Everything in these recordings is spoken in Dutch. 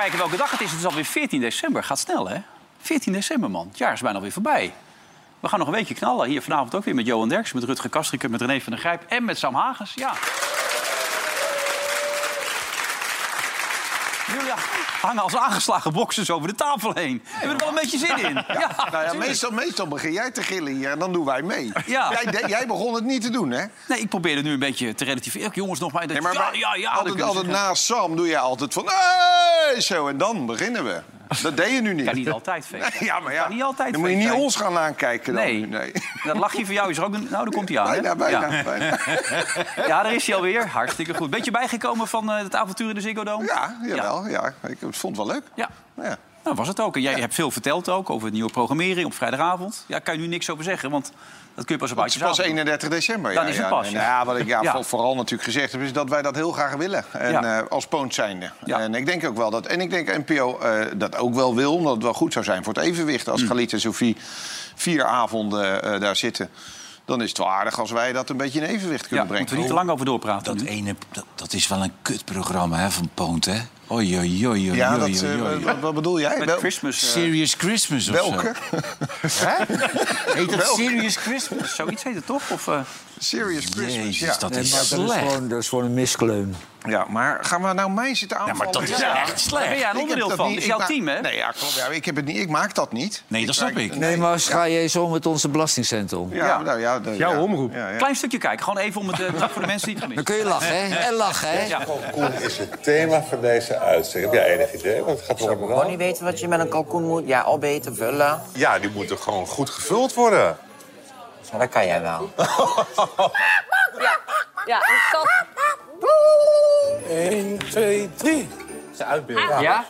kijken welke dag het is. Het is alweer 14 december. Gaat snel, hè? 14 december, man. Het jaar is bijna alweer voorbij. We gaan nog een weekje knallen. Hier vanavond ook weer met Johan Derks, met Rutger Kastriker, met René van der Grijp en met Sam Hagens. Ja. Jullie hangen als aangeslagen boxers over de tafel heen. Hebben er wel een beetje zin in. Ja, Nou ja, meestal, meestal begin jij te gillen hier en dan doen wij mee. Jij, de- jij begon het niet te doen, hè? Nee, ik probeer het nu een beetje te relativeren. Jongens, nog maar... Nee, maar ja, ja, altijd, altijd na Sam doe je altijd van... Hey, zo, en dan beginnen we. Dat deed je nu niet. Kan niet altijd, Veet. Ja, maar ja, Kan niet altijd dan moet je niet ons gaan aankijken dan. Nee. nee. Dat lachje van jou is er ook... een- Nou, daar komt hij aan, hè? Bijna, bijna, Ja. bijna. Ja, daar is hij alweer. Hartstikke goed. Beetje bijgekomen van eh, het avontuur in de Ziggo Dome? Ja, jawel. Ja. Ik vond het wel leuk. Ja. Ja. Nou, was het ook. En jij hebt veel verteld ook over nieuwe programmering op vrijdagavond. Ja, kan je nu niks over zeggen, want dat kun je pas op Het is pas uitjesavond. 31 december. Dan ja, is het ja. pas, En, ja. ja, wat ik ja, Ja. voor- vooral natuurlijk gezegd heb, is dat wij dat heel graag willen. En, Ja. eh, als poont zijnde. Ja. En ik denk ook wel dat. En ik denk NPO eh, dat ook wel wil, omdat het wel goed zou zijn voor het evenwicht. Mm. Als Galit en Sophie vier avonden eh, daar zitten. Dan is het wel aardig als wij dat een beetje in evenwicht Ja, kunnen moeten we brengen. niet te lang over doorpraten. Dat nu. ene, dat, dat is wel een kutprogramma hè, van Poont, hè? Oei, oei, oei, oei, Ja, oei, dat, oei, eh, wat, wat bedoel jij? Met Wel- Christmas. eh, Serious Christmas of Welke? zo. Heet dat? Serious Christmas? Zoiets heet het toch? Of, eh, Serious Christmas. Jezus, ja. dat Nee, is maar dat is, slecht. gewoon, dat is gewoon een miskleun. ja, maar gaan we nou mij zitten Ja, aanvallen? maar dat is Ja. echt daar ben slecht. jij een onderdeel dat van. niet- Het is jouw team, hè? Nee, ja, klopt. Ja, ik, heb het niet, ik maak dat niet. Nee, dat snap ik. Nee, maar ga je zo met onze belastingcent om? Ja, Ja. Nou, ja, de- Jouw ja. omroep. Ja, ja. Klein stukje kijken. Gewoon even om het voor de mensen die het Dan gemist kun je lachen, hè? En lachen, hè? Ja. Kalkoen is het thema van deze uitzending. Heb jij enig idee wat het gaat worden Gewoon dan? niet weten wat je met een kalkoen moet. Ja, opeten, vullen. Ja, die moeten gewoon goed gevuld worden. Ja, dat kan jij wel. Ja, een kat. 1, 2, 3. Ze uitbeelden. Ja?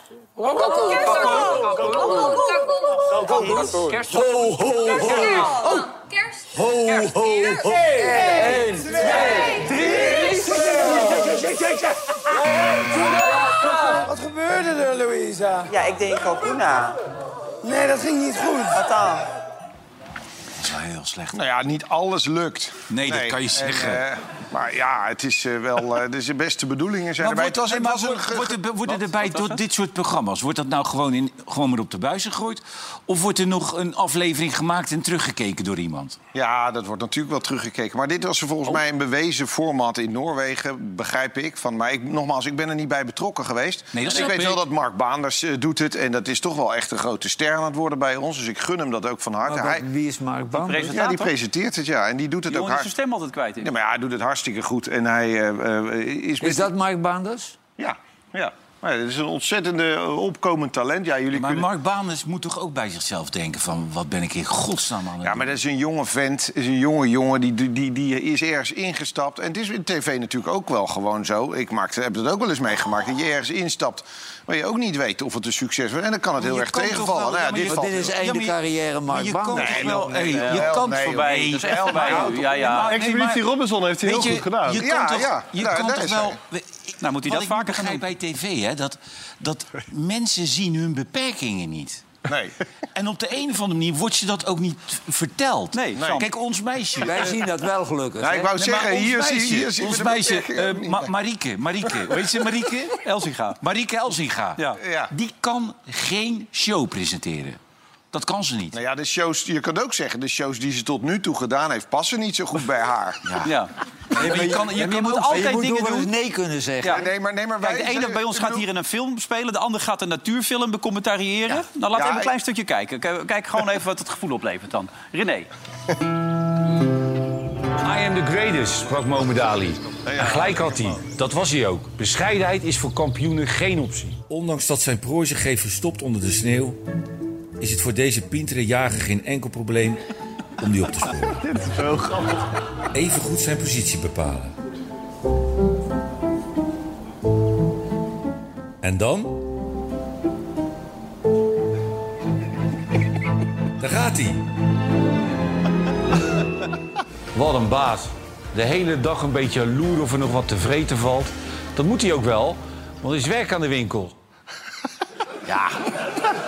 Kerst. Ho, ho, ho. Kerst. Ho, ho, ho. 1, 2, 3. Wat gebeurde er, Louisa? Ja, ik deed kalkoen na. Nee, dat ging niet goed. Wat dan? Dat is wel heel slecht. Nou ja, niet alles lukt. Nee, dat kan je en, zeggen. Maar ja, het is eh, wel. eh, dus de beste bedoelingen zijn Maar erbij. wordt, Het was, het maar wordt, ge- wordt er, erbij was door het? dit soort programma's... wordt dat nou gewoon, in, gewoon maar op de buis gegooid? Of wordt er nog een aflevering gemaakt en teruggekeken door iemand? Ja, dat wordt natuurlijk wel teruggekeken. Maar dit was volgens mij een bewezen format in Noorwegen, begrijp ik. Van, maar ik, nogmaals, ik ben er niet bij betrokken geweest. Nee, dat En ik weet ik. wel dat Mark Baanders eh, doet het. En dat is toch wel echt een grote ster aan het worden bij ons. Dus ik gun hem dat ook van harte. Hij, wie is Mark Baanders? ja, die presenteert het, ja. En die doet het Die ook is zijn hard. stem altijd kwijt. in. Ja, maar ja, hij doet het hartstikke goed. En hij eh, eh, is... Is dat Mark Baanders? Ja, ja. Maar het is een ontzettende eh, opkomend talent. Ja, jullie Maar kunnen... Mark Baanders moet toch ook bij zichzelf denken van... wat ben ik in godsnaam aan het Ja, maar dat is een jonge vent, is een jonge jongen, die, die, die, is ergens ingestapt. En het is in tv natuurlijk ook wel gewoon zo. Ik maakte, heb dat ook wel eens meegemaakt, dat je ergens instapt... waar je ook niet weet of het een succes wordt. En dan kan het heel Je erg tegenvallen. wel- Nou ja, dit is je- carrière Mark je nee, nee, je nee, voorbij. nee, Dat is echt nu. Ja, ja. Nee, Expeditie maar- Robinson heeft hij heel goed gedaan. Je Ja, kan toch, ja. je Nou, toch wel... Nou, moet hij dat vaker gaan doen. bij tv, hè, dat, dat mensen zien hun beperkingen niet. Nee. En op de een of andere manier wordt je dat ook niet verteld. Nee. Kijk, ons meisje... Wij zien dat wel gelukkig. Nou, ik wou Nee, zeggen, ons hier zie meisje, hier zie ons meisje, eh. Ma- Marieke, Marieke, weet je Marieke? Elsinga. Marieke Elsinga. Ja. Ja. Die kan geen show presenteren. Dat kan ze niet. Nou ja, de shows, je kan ook zeggen, de shows die ze tot nu toe gedaan heeft... passen niet zo goed bij haar. Ja. Nee, maar je kan, je moet ook- altijd je moet dingen wel eens doen. nee kunnen zeggen. Ja. Nee, maar, nee, maar wij Kijk, de ene bij ons gaat bedoel- hier een film spelen, de ander gaat een natuurfilm becommentariëren. Nou, laten we Ja, even een ik- klein stukje kijken. Kijk, kijk gewoon even wat het gevoel oplevert dan. René. I am the greatest, sprak Mohamed Ali. En gelijk had hij. Dat was hij ook. Bescheidenheid is voor kampioenen geen optie. Ondanks dat zijn prooi zich heeft verstopt onder de sneeuw... is het voor deze pintere jager geen enkel probleem om die op te sporen. Dit is zo grappig. Even goed zijn positie bepalen. En dan? Daar gaat hij. Wat een baas. De hele dag een beetje loeren of er nog wat te vreten valt. Dat moet hij ook wel, want er is werk aan de winkel. Ja,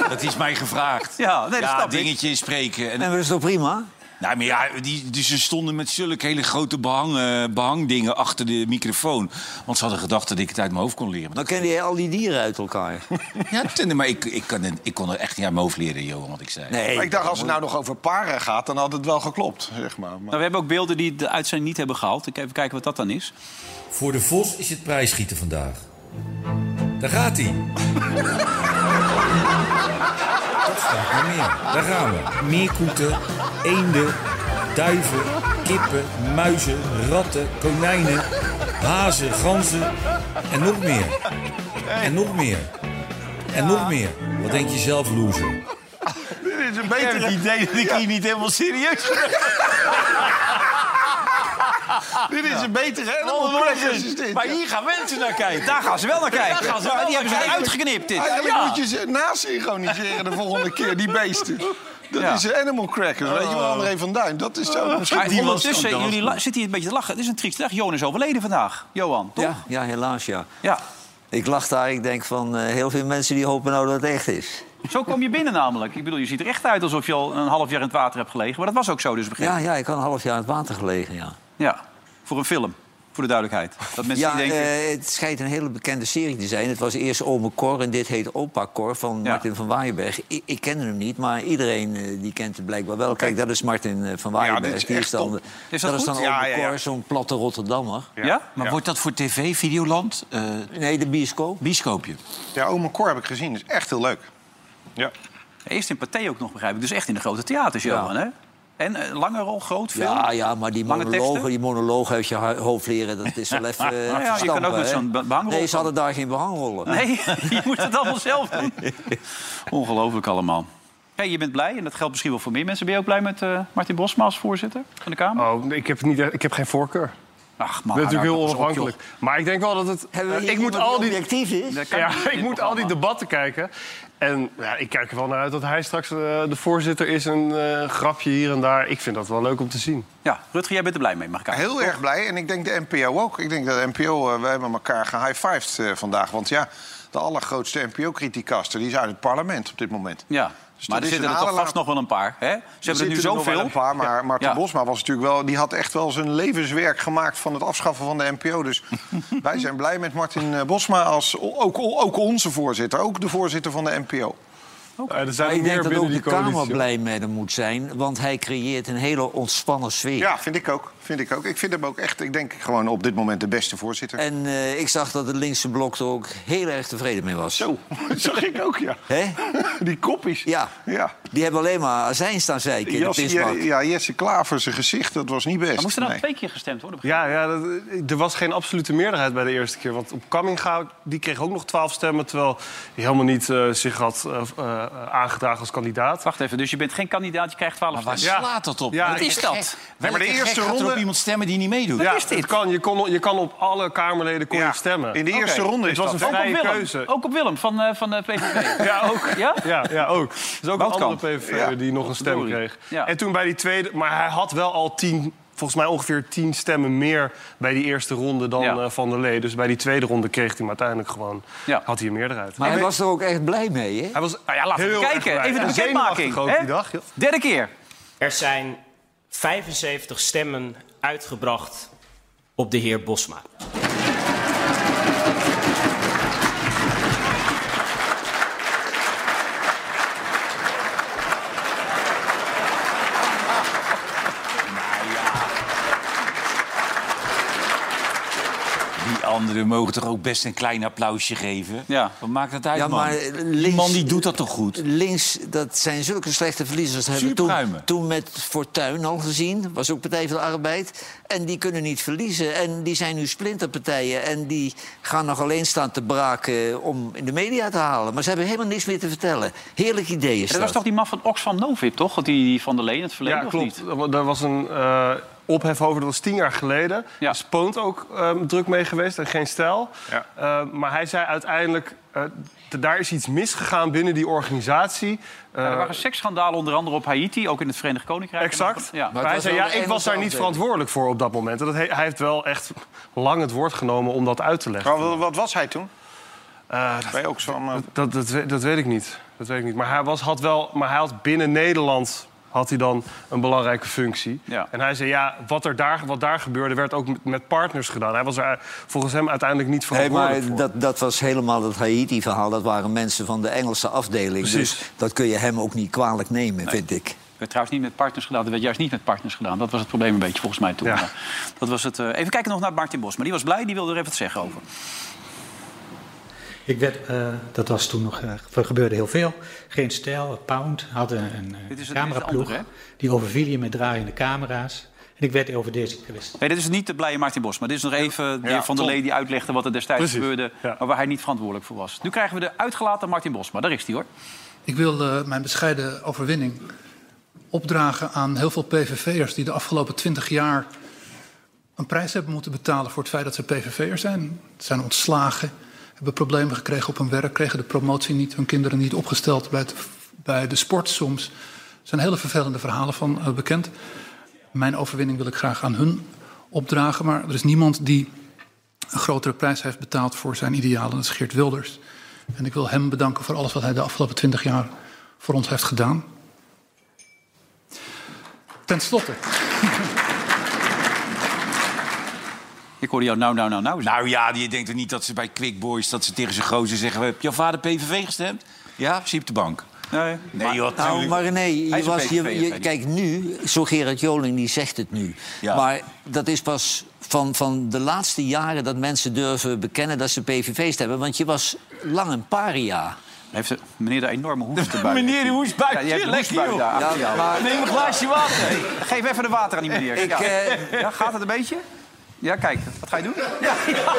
dat is mij gevraagd. Ja, nee, dat ja, snap ik. dingetje spreken. En, En dat is toch prima? Nou, maar ja, die, dus ze stonden met zulke hele grote behang, eh, behangdingen achter de microfoon. Want ze hadden gedacht dat ik het uit mijn hoofd kon leren. Dan kende je al die dieren uit elkaar. Ja, maar ik, ik, kan, ik kon er echt niet uit mijn hoofd leren, Johan, wat ik zei. Nee. Maar ik dacht, als het nou nog over paren gaat, dan had het wel geklopt, zeg maar. maar... Nou, we hebben ook beelden die de uitzending niet hebben gehaald. Ik even kijken wat dat dan is. Voor de Vos is het prijsschieten vandaag. Daar gaat hij. Dat meer. Daar gaan we. Meerkoeten, eenden, duiven, kippen, muizen, ratten, konijnen, hazen, ganzen en nog meer. En nog meer. En nog meer. Wat denk je zelf, loser? Dit is een betere... idee dat ik hier niet helemaal serieus Dit is een betere Animal Crackers is dit. Maar hier gaan mensen naar kijken. Daar gaan ze wel naar kijken. gaan ze wel die hebben ze kijken. eruit geknipt. Dit. Eigenlijk Ja. moet je ze nasynchroniseren de volgende keer, die beesten. Dat Ja. is Animal Crackers, weet je wel, André van Duin. Dat is zo. misschien Maar ondertussen, jullie zitten hier een beetje te lachen. Het is een trieste dag. Johan is overleden vandaag. Johan, toch? Ja, ja, helaas ja. Ja. Ik lach daar, ik denk van eh, heel veel mensen die hopen nou dat het echt is. Zo kom je binnen namelijk. Ik bedoel, je ziet er echt uit alsof je al een half jaar in het water hebt gelegen. Maar dat was ook zo dus begin. Ja, ja, ik had een half jaar in het water gelegen, ja. Ja, voor een film. Voor de duidelijkheid. Dat mensen Ja, die denken... eh, het schijnt een hele bekende serie te zijn. Het was eerst Ome Cor en dit heet Opa Cor van Ja. Martin van Waaienberg. Ik, ik kende hem niet, maar iedereen eh, die kent hem blijkbaar wel. Kijk, dat is Martin eh, van Waaienberg. dit is Die dan. Is dat dat is dan Ja, Ome ja, ja. Cor, zo'n platte Rotterdammer. ja? Maar wordt dat voor tv, Videoland, eh Nee, de bioscoop. bioscoopje? Ja, Ome Cor heb ik gezien. Dat is echt heel leuk. Ja. Eerst in Pathé ook nog, begrijp ik. Dus echt in de grote theaters, Ja. Johan, hè? En eh, lange rol, groot, veel? Ja, ja, maar die monologen, die monologen uit je hoofd leren, dat is wel even eh, ja, je kan ook met zo'n be- behangrol Nee, ze hadden daar geen behangrollen. Nee, je moet het allemaal zelf doen. Ongelooflijk allemaal. Hey, je bent blij, en dat geldt misschien wel voor meer mensen. Ben je ook blij met eh, Martin Bosma als voorzitter van de Kamer? Oh, ik heb, niet, ik heb geen voorkeur. Ach, Ik man. ben natuurlijk heel onafhankelijk. Maar ik denk wel dat het... Eh, ik moet al die objectief is? Dat Ja, ik moet al die debatten kijken. En ja, ik kijk er wel naar uit dat hij straks eh, de voorzitter is. Een eh, grapje hier en daar. Ik vind dat wel leuk om te zien. Ja, Rutger, jij bent er blij mee, mag ik aan? Heel erg blij. En ik denk de NPO ook. Ik denk dat de NPO, we hebben elkaar gehighfived eh vandaag. Want ja, de allergrootste NPO-criticaster die is uit het parlement op dit moment. Ja, maar dat er zitten er toch vast nog wel een paar. Hè? Ze hebben er nu zitten nog wel zoveel. een paar, maar Martin Ja. Bosma was natuurlijk wel, die had echt wel zijn levenswerk gemaakt van het afschaffen van de NPO. Dus wij zijn blij met Martin eh, Bosma als ook, ook onze voorzitter, ook de voorzitter van de NPO. Eh, er zijn Maar ik denk meer dat binnen ook die de Kamer blij met hem moet zijn, want hij creëert een hele ontspannen sfeer. Ja, vind ik ook. Vind ik, ook. ik vind hem ook echt, ik denk gewoon op dit moment de beste voorzitter. En eh, ik zag dat het linkse blok er ook heel erg tevreden mee was. Zo, dat zag ik ook, ja. Hè? Die koppies. Ja, Ja. die hebben alleen maar azijn staan zeiken in Jas, ja, ja, Jesse Klaver, zijn gezicht, dat was niet best. Maar moest er dan Nee. twee keer gestemd worden? Ja, ja dat, er was geen absolute meerderheid bij de eerste keer. Want op Kamminga, die kreeg ook nog twaalf stemmen... terwijl hij helemaal niet eh, zich had eh, eh, aangedragen als kandidaat. Wacht even, dus je bent geen kandidaat, je krijgt 12 Maar waar stemmen. slaat dat op? Ja, Wat is dat? Nee, maar de eerste er ronde- op iemand stemmen die niet meedoet? Ja, is dit? Het kan, je, kon, je kan op alle Kamerleden kon Ja, je stemmen. In de eerste ronde Het is was dat, een? Ook vrije keuze. ook op Willem van, eh, van de PVV. Ja, ook. Ja? Ja, ja, ook. Er is ook Woutkamp. een andere PVV Ja. die nog een stem kreeg. Ja. En toen bij die tweede... Maar hij had wel al tien... Volgens mij ongeveer tien stemmen meer bij die eerste ronde dan Ja. eh, Van der Lee. Dus bij die tweede ronde kreeg hij hem uiteindelijk gewoon... Ja. Had hij een meerderheid. Maar hij was er ook echt blij mee, hè? Hij was Nou ja, laten we kijken. Even de En bekendmaking. zenuwachtig ook hè? die dag. joh. Derde keer. Er zijn 75 stemmen uitgebracht op de heer Bosma. Anderen mogen toch ook best een klein applausje geven? Ja. Wat maakt dat uit, Ja, man? maar links- man die doet dat toch goed? Links, dat zijn zulke slechte verliezers. Dat hebben we toen, toen met Fortuyn al gezien. Was ook Partij van de Arbeid. En die kunnen niet verliezen. En die zijn nu splinterpartijen. En die gaan nog alleen staan te braken om in de media te halen. Maar ze hebben helemaal niks meer te vertellen. Heerlijk idee is Dat was toch die man van Oxfam Novib, toch? Dat die, die van der Leen in het verleden, Ja, of klopt. niet? Daar was een eh, ophef over, dat was tien jaar geleden. Ja. Is Poont ook eh, druk mee geweest en geen stijl. Ja. Eh, maar hij zei uiteindelijk, eh, daar is iets misgegaan binnen die organisatie. Ja, er Eh, waren seksschandalen onder andere op Haiti, ook in het Verenigd Koninkrijk. Exact. Ja. Maar hij zei, ja, ik was daar niet verantwoordelijk voor op dat moment. En dat he- hij heeft wel echt lang het woord genomen om dat uit te leggen. Maar wat, wat was hij toen? Eh, ook dat weet ik niet. Dat weet ik niet. Maar hij, was, had wel, maar hij had binnen Nederland had hij dan een belangrijke functie. Ja. En hij zei, ja, wat, er daar, wat daar gebeurde... werd ook met, partners gedaan. Hij was er volgens hem uiteindelijk niet Nee, verantwoordelijk maar voor. dat, dat was helemaal het Haiti-verhaal. Dat waren mensen van de Engelse afdeling. Precies. Dus dat kun je hem ook niet kwalijk nemen, vind ik. werd trouwens niet met partners gedaan. Dat werd juist niet met partners gedaan. Dat was het probleem een beetje volgens mij toen. Maar Dat was het, eh, even kijken nog naar Martin Bos. Maar die was blij, die wilde er even wat zeggen over. Ik werd, eh, dat was toen nog, eh, er gebeurde heel veel. Geen stijl, Pound hadden een, een Dit is cameraploeg. andere, die overviel je met draaiende camera's. En ik werd over deze kwestie. Nee, dit is niet de blije Martin Bos. Maar dit is nog even de Ja, heer Van der. Lee die uitlegde wat er destijds Precies, gebeurde. Maar waar hij niet verantwoordelijk voor was. Nu krijgen we de uitgelaten Martin Bos. Maar daar is hij hoor. Ik wil eh, mijn bescheiden overwinning opdragen aan heel veel PVV'ers die de afgelopen twintig jaar een prijs hebben moeten betalen voor het feit dat ze PVV'er zijn. Ze zijn ontslagen, hebben problemen gekregen op hun werk, kregen de promotie niet, hun kinderen niet opgesteld bij, bij de sport soms. Er zijn hele vervelende verhalen van eh, bekend. Mijn overwinning wil ik graag aan hun opdragen, maar er is niemand die een grotere prijs heeft betaald voor zijn idealen. Dat is Geert Wilders. En ik wil hem bedanken voor alles wat hij de afgelopen twintig jaar voor ons heeft gedaan. Ten slotte. Ik hoorde jou nou, nou, nou, nou. Nou ja, je denkt er niet dat ze bij Quick Boys... dat ze tegen zijn gozer zeggen... heb jouw vader PVV gestemd? Ja, zie op de bank. Nee, nee joh, Nou, maar nee, je was, je, je- kijk nu, zo Gerard Joling die zegt het nu. Ja. Maar dat is pas van, van de laatste jaren dat mensen durven bekennen dat ze PVV stemmen. Want je was lang een paria. Heeft de, meneer de enorme hoest erbij. Meneer de hoestbuik, Ja, die heeft een lekker, hoestbuik joh. Ja, maar- Neem een glaasje water. Geef even de water aan die meneer. Ik, ja. eh, ja, gaat het een beetje? Ja, kijk. Wat ga je doen? Ja, ja.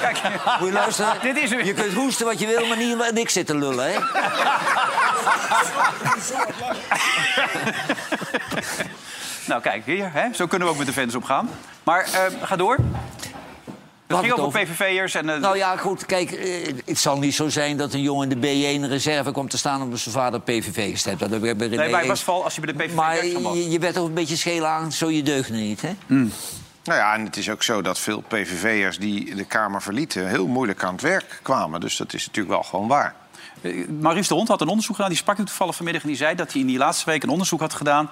Kijk. Moet je luisteren? Dit is hem. Je kunt hoesten wat je wil, maar niet zit te lullen, hè? Nou, kijk, hier. Hè? Zo kunnen we ook met de fans opgaan. Maar eh, ga door. Het Had ging het over PVV'ers en... eh, Nou ja, goed, kijk, eh, het zal niet zo zijn dat een jongen in de B1 reserve komt te staan omdat zijn vader PVV gestemd. Dat hebben we nee, maar het was val als je bij de PVV Maar je, je werd toch een beetje scheel aan, zo je deugde niet, hè? Nou ja, en het is ook zo dat veel PVV'ers die de Kamer verlieten... heel moeilijk aan het werk kwamen. Dus dat is natuurlijk wel gewoon waar. Eh, Maurice de Hond had een onderzoek gedaan. Die sprak u toevallig vanmiddag en die zei dat hij in die laatste week een onderzoek had gedaan.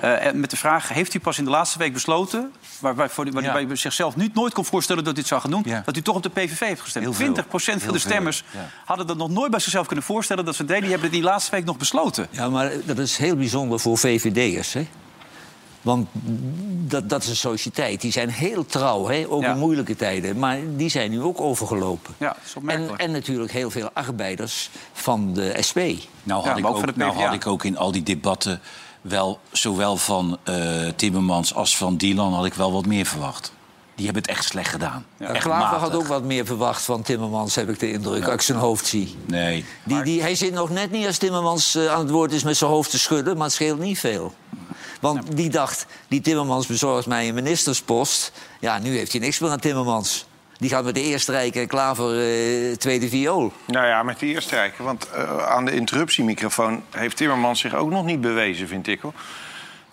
eh, met de vraag: heeft u pas in de laatste week besloten. waar, waar, voor, waar Ja. hij zichzelf niet, nooit kon voorstellen dat u het zou gaan doen. dat u toch op de PVV heeft gestemd. Heel veel. 20% van Heel de stemmers ja. hadden dat nog nooit bij zichzelf kunnen voorstellen dat ze deden. Die hebben het die laatste week nog besloten. Ja, maar dat is heel bijzonder voor VVD'ers, hè? Want dat, dat is een sociëteit. Die zijn heel trouw, hè? ook Ja. in moeilijke tijden. Maar die zijn nu ook overgelopen. Ja, dat is en, en natuurlijk heel veel arbeiders van de SP. Nou had, ik ook nou had ik ook in al die debatten... Wel, zowel van eh, Timmermans als van Dylan had ik wel wat meer verwacht. Die hebben het echt slecht gedaan. Ja. Echt Klaver matig. had ook wat meer verwacht van Timmermans, heb ik de indruk, als ik zijn hoofd zie. Nee. Die, die, hij zit nog net niet als Timmermans eh, aan het woord is met zijn hoofd te schudden, maar het scheelt niet veel. Want die dacht, die Timmermans bezorgt mij een ministerspost. Ja, nu heeft hij niks meer aan Timmermans. Die gaat met de eerste rijk en Klaver eh, tweede viool. Nou ja, met de eerste rijken. Want eh, aan de interruptiemicrofoon heeft Timmermans zich ook nog niet bewezen, vind ik. Hoor.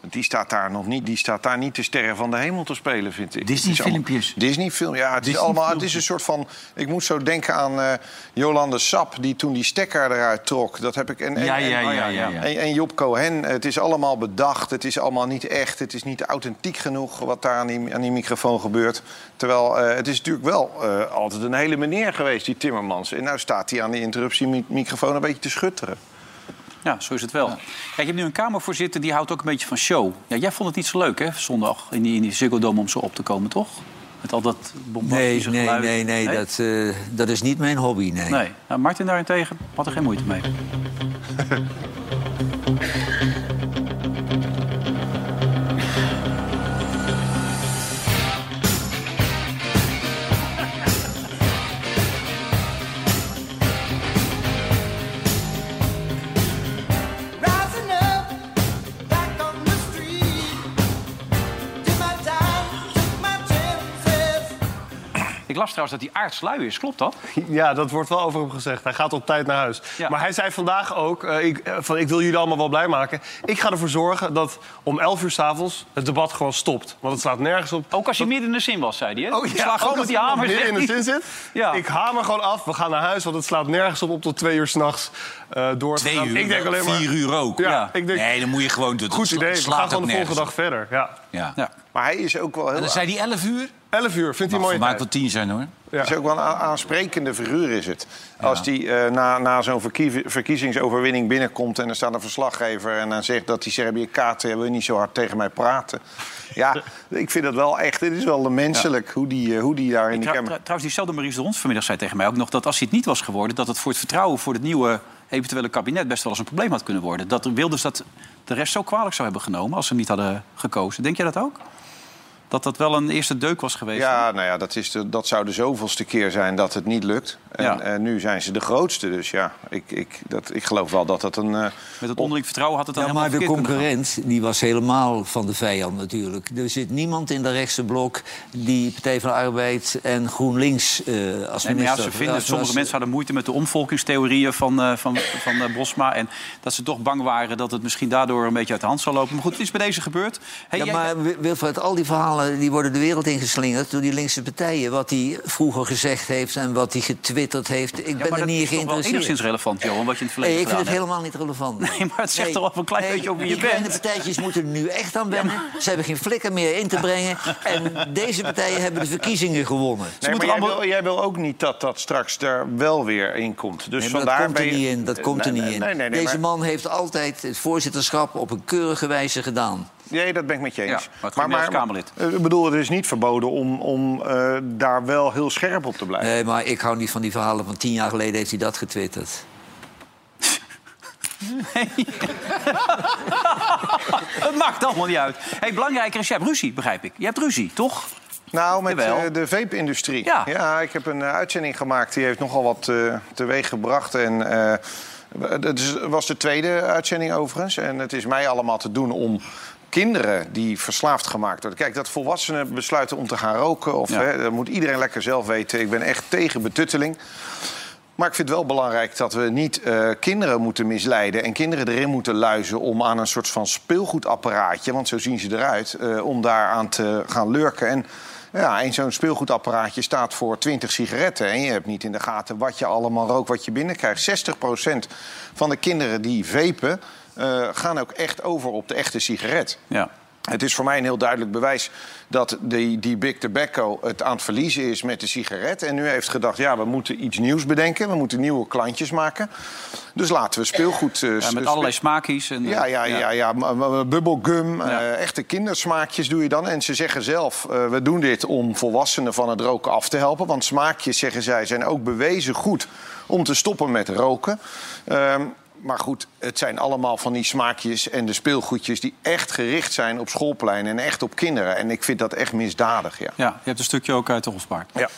Want Die staat, daar nog niet, die staat daar niet de sterren van de hemel te spelen, vind ik. Disney-filmpjes. Disney-film, ja. Het is, allemaal, het is een soort van... Ik moet zo denken aan eh, Jolande Sap, die toen die stekker eruit trok. Dat heb ik... En, en, Ja, ja, ja, ja, ja. En, en Job Cohen. Het is allemaal bedacht. Het is allemaal niet echt. Het is niet authentiek genoeg wat daar aan die, aan die microfoon gebeurt. Terwijl eh, het is natuurlijk wel eh, altijd een hele meneer geweest, die Timmermans. En nou staat hij aan die interruptiemicrofoon een beetje te schutteren. Ja, zo is het wel. Kijk, je hebt nu een Kamervoorzitter die houdt ook een beetje van show. Ja, jij vond het niet zo leuk, hè, zondag in die, in die Ziggo Dome om zo op te komen, toch? Met al dat Nee, bombastische nee, geluid. nee, nee, Dat, eh, dat is niet mijn hobby, nee. Nee. Nou, Martin daarentegen had er geen moeite mee. las trouwens dat hij aardslui is. Klopt dat? Ja, dat wordt wel over hem gezegd. Hij gaat op tijd naar huis. Ja. Maar hij zei vandaag ook, eh, ik, eh, van, ik wil jullie allemaal wel blij maken. Ik ga ervoor zorgen dat om 11 uur s'avonds het debat gewoon stopt. Want het slaat nergens op. Ook als je midden in de zin was, zei hij. Hè? Oh, Ik sla gewoon ook met die als hamer. midden in de zin zit. Ja. Ik hamer gewoon af. We gaan naar huis, want het slaat nergens op om tot twee uur s'nachts uh, door te Twee gaan. uur, Ik denk alleen maar... vier uur ook. Ja, Ja. Ik denk, Nee, dan moet je gewoon... Goed idee. We slaat gaan gewoon de volgende dag verder. Ja. Ja. Ja. Maar hij is ook wel heel... En dan zei hij 11 uur? 11 uur, vindt hij mooi voor mij wel 10 zijn hoor. Het is ook wel een aansprekende figuur is het. Als die eh, na, na zo'n verkie- verkiezingsoverwinning binnenkomt... en er staat een verslaggever en dan zegt dat die Servië kaarten... wil niet zo hard tegen mij praten. Ja, ik vind dat wel echt... Het is wel menselijk hoe, die, eh, hoe die daar in de Kamer... trouw- trouwens, diezelfde Maurice de Hond vanmiddag zei tegen mij ook nog... dat als hij het niet was geworden... dat het voor het vertrouwen voor het nieuwe eventuele kabinet... best wel eens een probleem had kunnen worden. Dat Wilders dat de rest zo kwalijk zou hebben genomen... als ze hem niet hadden gekozen. Denk jij dat ook? Dat dat wel een eerste deuk was geweest? Ja, nou ja, dat, is de, dat zou de zoveelste keer zijn dat het niet lukt. En Ja. eh, nu zijn ze de grootste. Dus ja, ik, ik, dat, ik geloof wel dat dat een... eh, Met het onderling vertrouwen had het dan Ja, maar helemaal de kunnen gaan. concurrent die was helemaal van de vijand natuurlijk. Er zit niemand in de rechtse blok die Partij van de Arbeid en GroenLinks eh als Nee, minister... maar ja, ze vinden, als- sommige als- mensen hadden moeite met de omvolkingstheorieën van, eh, van, van Bosma. En dat ze toch bang waren dat het misschien daardoor een beetje uit de hand zou lopen. Maar goed, het is bij deze gebeurd. Hey, ja, jij- maar Wil- Wilfred, al die verhalen die worden de wereld ingeslingerd door die linkse partijen. Wat hij vroeger gezegd heeft en wat hij getwitterd heeft. Ik Ja, ben er dat niet is toch wel geïnteresseerd. enigszins relevant, Johan, wat je in het verleden Nee, ik vind het hebt. helemaal niet relevant. Nee, maar het zegt toch wel een klein beetje over wie je die kleine bent. partijtjes moeten er nu echt aan wennen. Ze hebben geen flikker meer in te brengen. En deze partijen hebben de verkiezingen gewonnen. Nee, maar jij, wil, jij wil ook niet dat dat straks er wel weer in komt. Dus vandaar dat komt er je- niet in. Dat komt er niet nee, in. Nee, nee, nee, Deze maar- man heeft altijd het voorzitterschap op een keurige wijze gedaan. Nee, dat ben ik met je eens. Ja, maar Kamerlid. eh, ik bedoel, het is niet verboden om, om eh, daar wel heel scherp op te blijven. Nee, maar ik hou niet van die verhalen van tien jaar geleden heeft hij dat getwitterd. Het maakt allemaal niet uit. Hey, belangrijker is, je hebt ruzie, begrijp ik. Je hebt ruzie, toch? Nou, met Jawel. eh, de vape-industrie. Ja. ik heb een uitzending gemaakt. Die heeft nogal wat eh, teweeg gebracht. En eh het is- was de tweede uitzending overigens. En het is mij allemaal te doen om kinderen die verslaafd gemaakt worden. Kijk, dat volwassenen besluiten om te gaan roken... Of, Ja. hè, dat moet iedereen lekker zelf weten. Ik ben echt tegen betutteling. Maar ik vind het wel belangrijk dat we niet eh, kinderen moeten misleiden... en kinderen erin moeten luizen om aan een soort van speelgoedapparaatje... want zo zien ze eruit, eh, om daaraan te gaan lurken. En ja, en zo'n speelgoedapparaatje staat voor 20 sigaretten... en je hebt niet in de gaten wat je allemaal rookt, wat je binnenkrijgt. 60% van de kinderen die vapen eh, gaan ook echt over op de echte sigaret. Ja. Het is voor mij een heel duidelijk bewijs dat die, die Big Tobacco het aan het verliezen is met de sigaret. En nu heeft gedacht, ja, we moeten iets nieuws bedenken. We moeten nieuwe klantjes maken. Dus laten we speelgoed... Ja, met allerlei smaakjes. En, ja, ja, ja, ja. m- bubblegum, Ja. eh, echte kindersmaakjes doe je dan. En ze zeggen zelf, we doen dit om volwassenen van het roken af te helpen. Want smaakjes, zeggen zij, zijn ook bewezen goed om te stoppen met roken. Maar goed, het zijn allemaal van die smaakjes en de speelgoedjes... die echt gericht zijn op schoolpleinen en echt op kinderen. En ik vind dat echt misdadig, ja. Ja, je hebt een stukje ook uit de Hofspaard. Ja.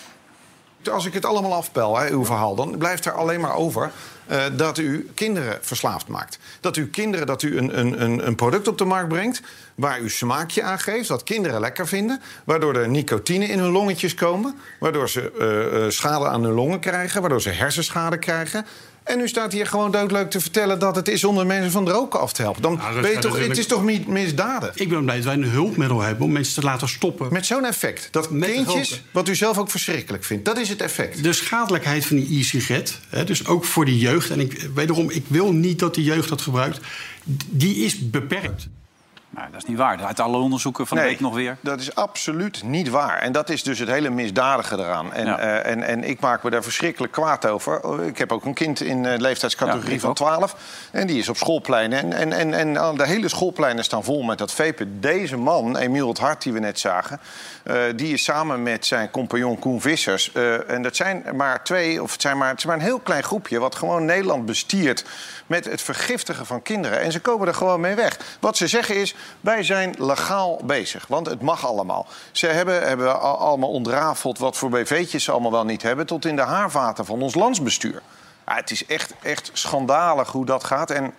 Als ik het allemaal afpel, hè, uw verhaal, dan blijft er alleen maar over eh, dat u kinderen verslaafd maakt. Dat u kinderen, dat u een, een, een, een product op de markt brengt waar u smaakje aan geeft, dat kinderen lekker vinden, waardoor er nicotine in hun longetjes komen, waardoor ze eh, eh, schade aan hun longen krijgen, waardoor ze hersenschade krijgen. En u staat hier gewoon doodleuk te vertellen dat het is om de mensen van het roken af te helpen. Dan toch, het is toch niet misdadig? Ik ben blij dat wij een hulpmiddel hebben om mensen te laten stoppen. Met zo'n effect. Dat Met kindjes, wat u zelf ook verschrikkelijk vindt. Dat is het effect. De schadelijkheid van die e-sigaret, dus ook voor de jeugd... en ik, wederom, ik wil niet dat de jeugd dat gebruikt... die is beperkt. Nou, dat is niet waar. Uit alle onderzoeken van de Nee, week nog weer. Dat is absoluut niet waar. En dat is dus het hele misdadige eraan. En, Ja. eh, en, en ik maak me daar verschrikkelijk kwaad over. Oh, Ik heb ook een kind in de leeftijdscategorie Ja, ik van ook. 12. En die is op schoolpleinen. En, en, en, en aan de hele schoolpleinen staan vol met dat vapen. Deze man, Emiel het Hart, die we net zagen... eh, die is samen met zijn compagnon Koen Vissers... eh, en dat zijn maar twee, of het, zijn maar, het is maar een heel klein groepje... wat gewoon Nederland bestiert met het vergiftigen van kinderen. En ze komen er gewoon mee weg. Wat ze zeggen is, wij zijn legaal bezig. Want het mag allemaal. Ze hebben, hebben al- allemaal ontrafeld wat voor BV'tjes ze allemaal wel niet hebben... tot in de haarvaten van ons landsbestuur. Ja, het is echt, echt schandalig hoe dat gaat. En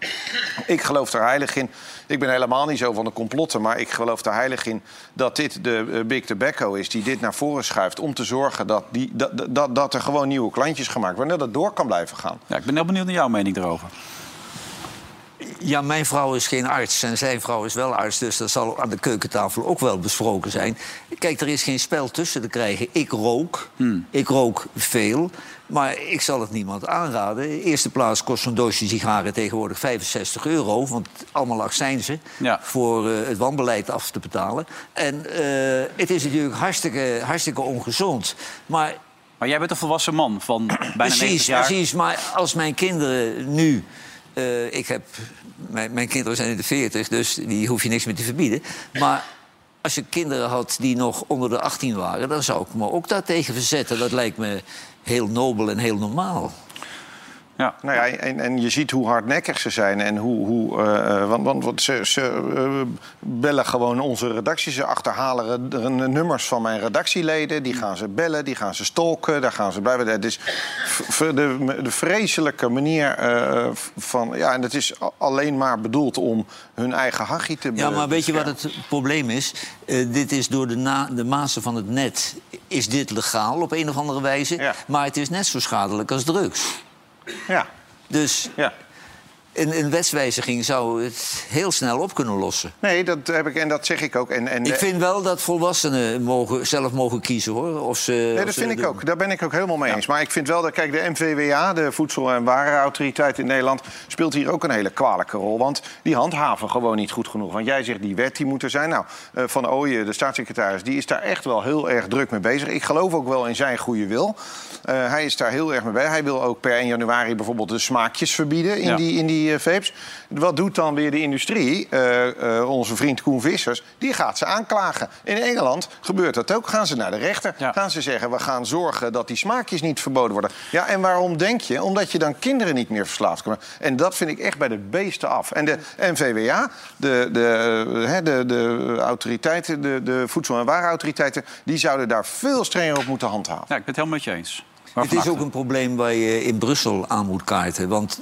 ik geloof er heilig in. Ik ben helemaal niet zo van de complotten, maar ik geloof er heilig in dat dit de eh, Big Tobacco is die dit naar voren schuift om te zorgen dat, die, dat, dat, dat er gewoon nieuwe klantjes gemaakt worden. En dat het door kan blijven gaan. Ja, ik ben heel benieuwd naar jouw mening daarover. Ja, mijn vrouw is geen arts en zijn vrouw is wel arts. Dus dat zal aan de keukentafel ook wel besproken zijn. Kijk, er is geen spel tussen te krijgen. Ik rook. Ik rook veel. Maar ik zal het niemand aanraden. In eerste plaats kost zo'n doosje sigaren tegenwoordig 65 euro. Want allemaal accijnzen voor eh, het wanbeleid af te betalen. En eh, het is natuurlijk hartstikke, hartstikke ongezond. Maar Maar jij bent een volwassen man van bijna 90 Precies, jaar. precies. Maar als mijn kinderen nu. Eh, ik heb, mijn, mijn kinderen zijn in de 40, dus die hoef je niks meer te verbieden. Maar als je kinderen had die nog onder de 18 waren, dan zou ik me ook daartegen verzetten. Dat lijkt me heel nobel en heel normaal. Ja. Nou ja, en, en je ziet hoe hardnekkig ze zijn. En hoe, hoe, eh, eh, want want, want ze, ze eh, bellen gewoon onze redactie. Ze achterhalen re- re- nummers van mijn redactieleden. Die gaan ze bellen, die gaan ze stalken. Daar gaan ze blijven. Het is de, de vreselijke manier eh, van... Ja, en het is alleen maar bedoeld om hun eigen hachie te Ja, maar weet je wat het probleem is? Eh, dit is door de, na, de mazen van het net. Is dit legaal op een of andere wijze? Maar het is net zo schadelijk als drugs. Ja. Dus ja. Een, een wetswijziging zou het heel snel op kunnen lossen. Nee, dat heb ik en dat zeg ik ook. En, en, Ik vind wel dat volwassenen mogen, zelf mogen kiezen, hoor. Of ze, Nee, dat vind ik doen. ook. Daar ben ik ook helemaal mee eens. Maar ik vind wel dat, kijk, de MVWA, de Voedsel- en Warenautoriteit in Nederland, speelt hier ook een hele kwalijke rol. Want die handhaven gewoon niet goed genoeg. Want jij zegt die wet die moet er zijn. Nou, eh, Van Ooyen, de staatssecretaris, die is daar echt wel heel erg druk mee bezig. Ik geloof ook wel in zijn goede wil. Eh, hij is daar heel erg mee bezig. Hij wil ook per 1 januari bijvoorbeeld de smaakjes verbieden in Ja. die, in die eh, vapes. Wat doet dan weer de industrie? Eh, eh, onze vriend Koen Vissers, die gaat ze aanklagen. In Engeland gebeurt dat ook. Gaan ze naar de rechter. Gaan ze zeggen, we gaan zorgen dat die smaakjes niet verboden worden. Ja, en waarom denk je? Omdat je dan kinderen niet meer verslaafd kan maken. En dat vind ik echt bij de beesten af. En de NVWA, de, de, de, de autoriteiten, de, de Voedsel- en Warenautoriteiten... die zouden daar veel strenger op moeten handhaven. Ja, ik ben het helemaal met je eens. Het is ook een probleem waar je in Brussel aan moet kaarten. Want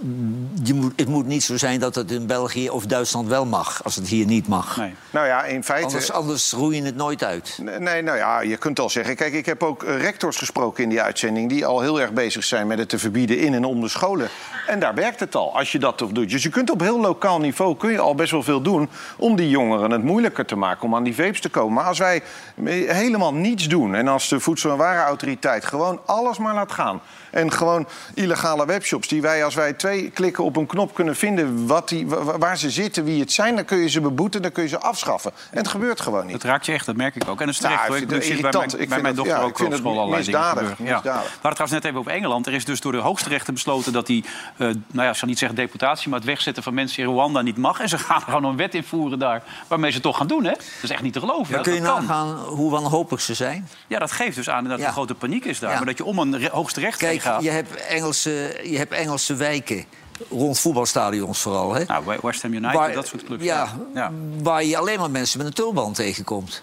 je moet, het moet niet zo zijn dat het in België of Duitsland wel mag... als het hier niet mag. Nou ja, in feite... Anders, anders roei je het nooit uit. Nee, Nee, nou ja, je kunt al zeggen. Kijk, ik heb ook eh, rectors gesproken in die uitzending. die al heel erg bezig zijn met het te verbieden in en om de scholen. En daar werkt het al, als je dat toch doet. Dus je kunt op heel lokaal niveau kun je al best wel veel doen. om die jongeren het moeilijker te maken om aan die vapes te komen. Maar als wij eh, helemaal niets doen. en als de Voedsel- en Warenautoriteit gewoon alles maar laat gaan. En gewoon illegale webshops die wij, als wij twee klikken op een knop kunnen vinden. Wat die, wa- wa- waar ze zitten, wie het zijn, dan kun je ze beboeten, dan kun je ze afschaffen. En het gebeurt gewoon niet. Dat raakt je echt, dat merk ik ook. En dat is terecht ik Ik bij mijn, Ik bij vind mijn dochter ja, ook ik vind op het school allerlei dingen misdadig, gebeuren. Ja. misdadig. We hadden het trouwens net even over Engeland. Er is dus door de hooggerechten besloten dat die, eh, nou ja, ik zal niet zeggen deportatie, maar het wegzetten van mensen in Rwanda niet mag. En ze gaan gewoon een wet invoeren daar, waarmee ze het toch gaan doen, hè? Dat is echt niet te geloven. Dan Dat- kun je nagaan hoe wanhopig ze zijn. Ja, dat geeft dus aan dat er Ja. grote paniek is daar. Ja. Maar dat je om een re- hoogste recht heen Kijk, gaat. je hebt Engelse, je hebt Engelse wijken, rond voetbalstadions vooral. Hè? Nou, We- West Ham United, Waar- dat soort clubs. Ja, ja. waar je alleen maar mensen met een tulband tegenkomt.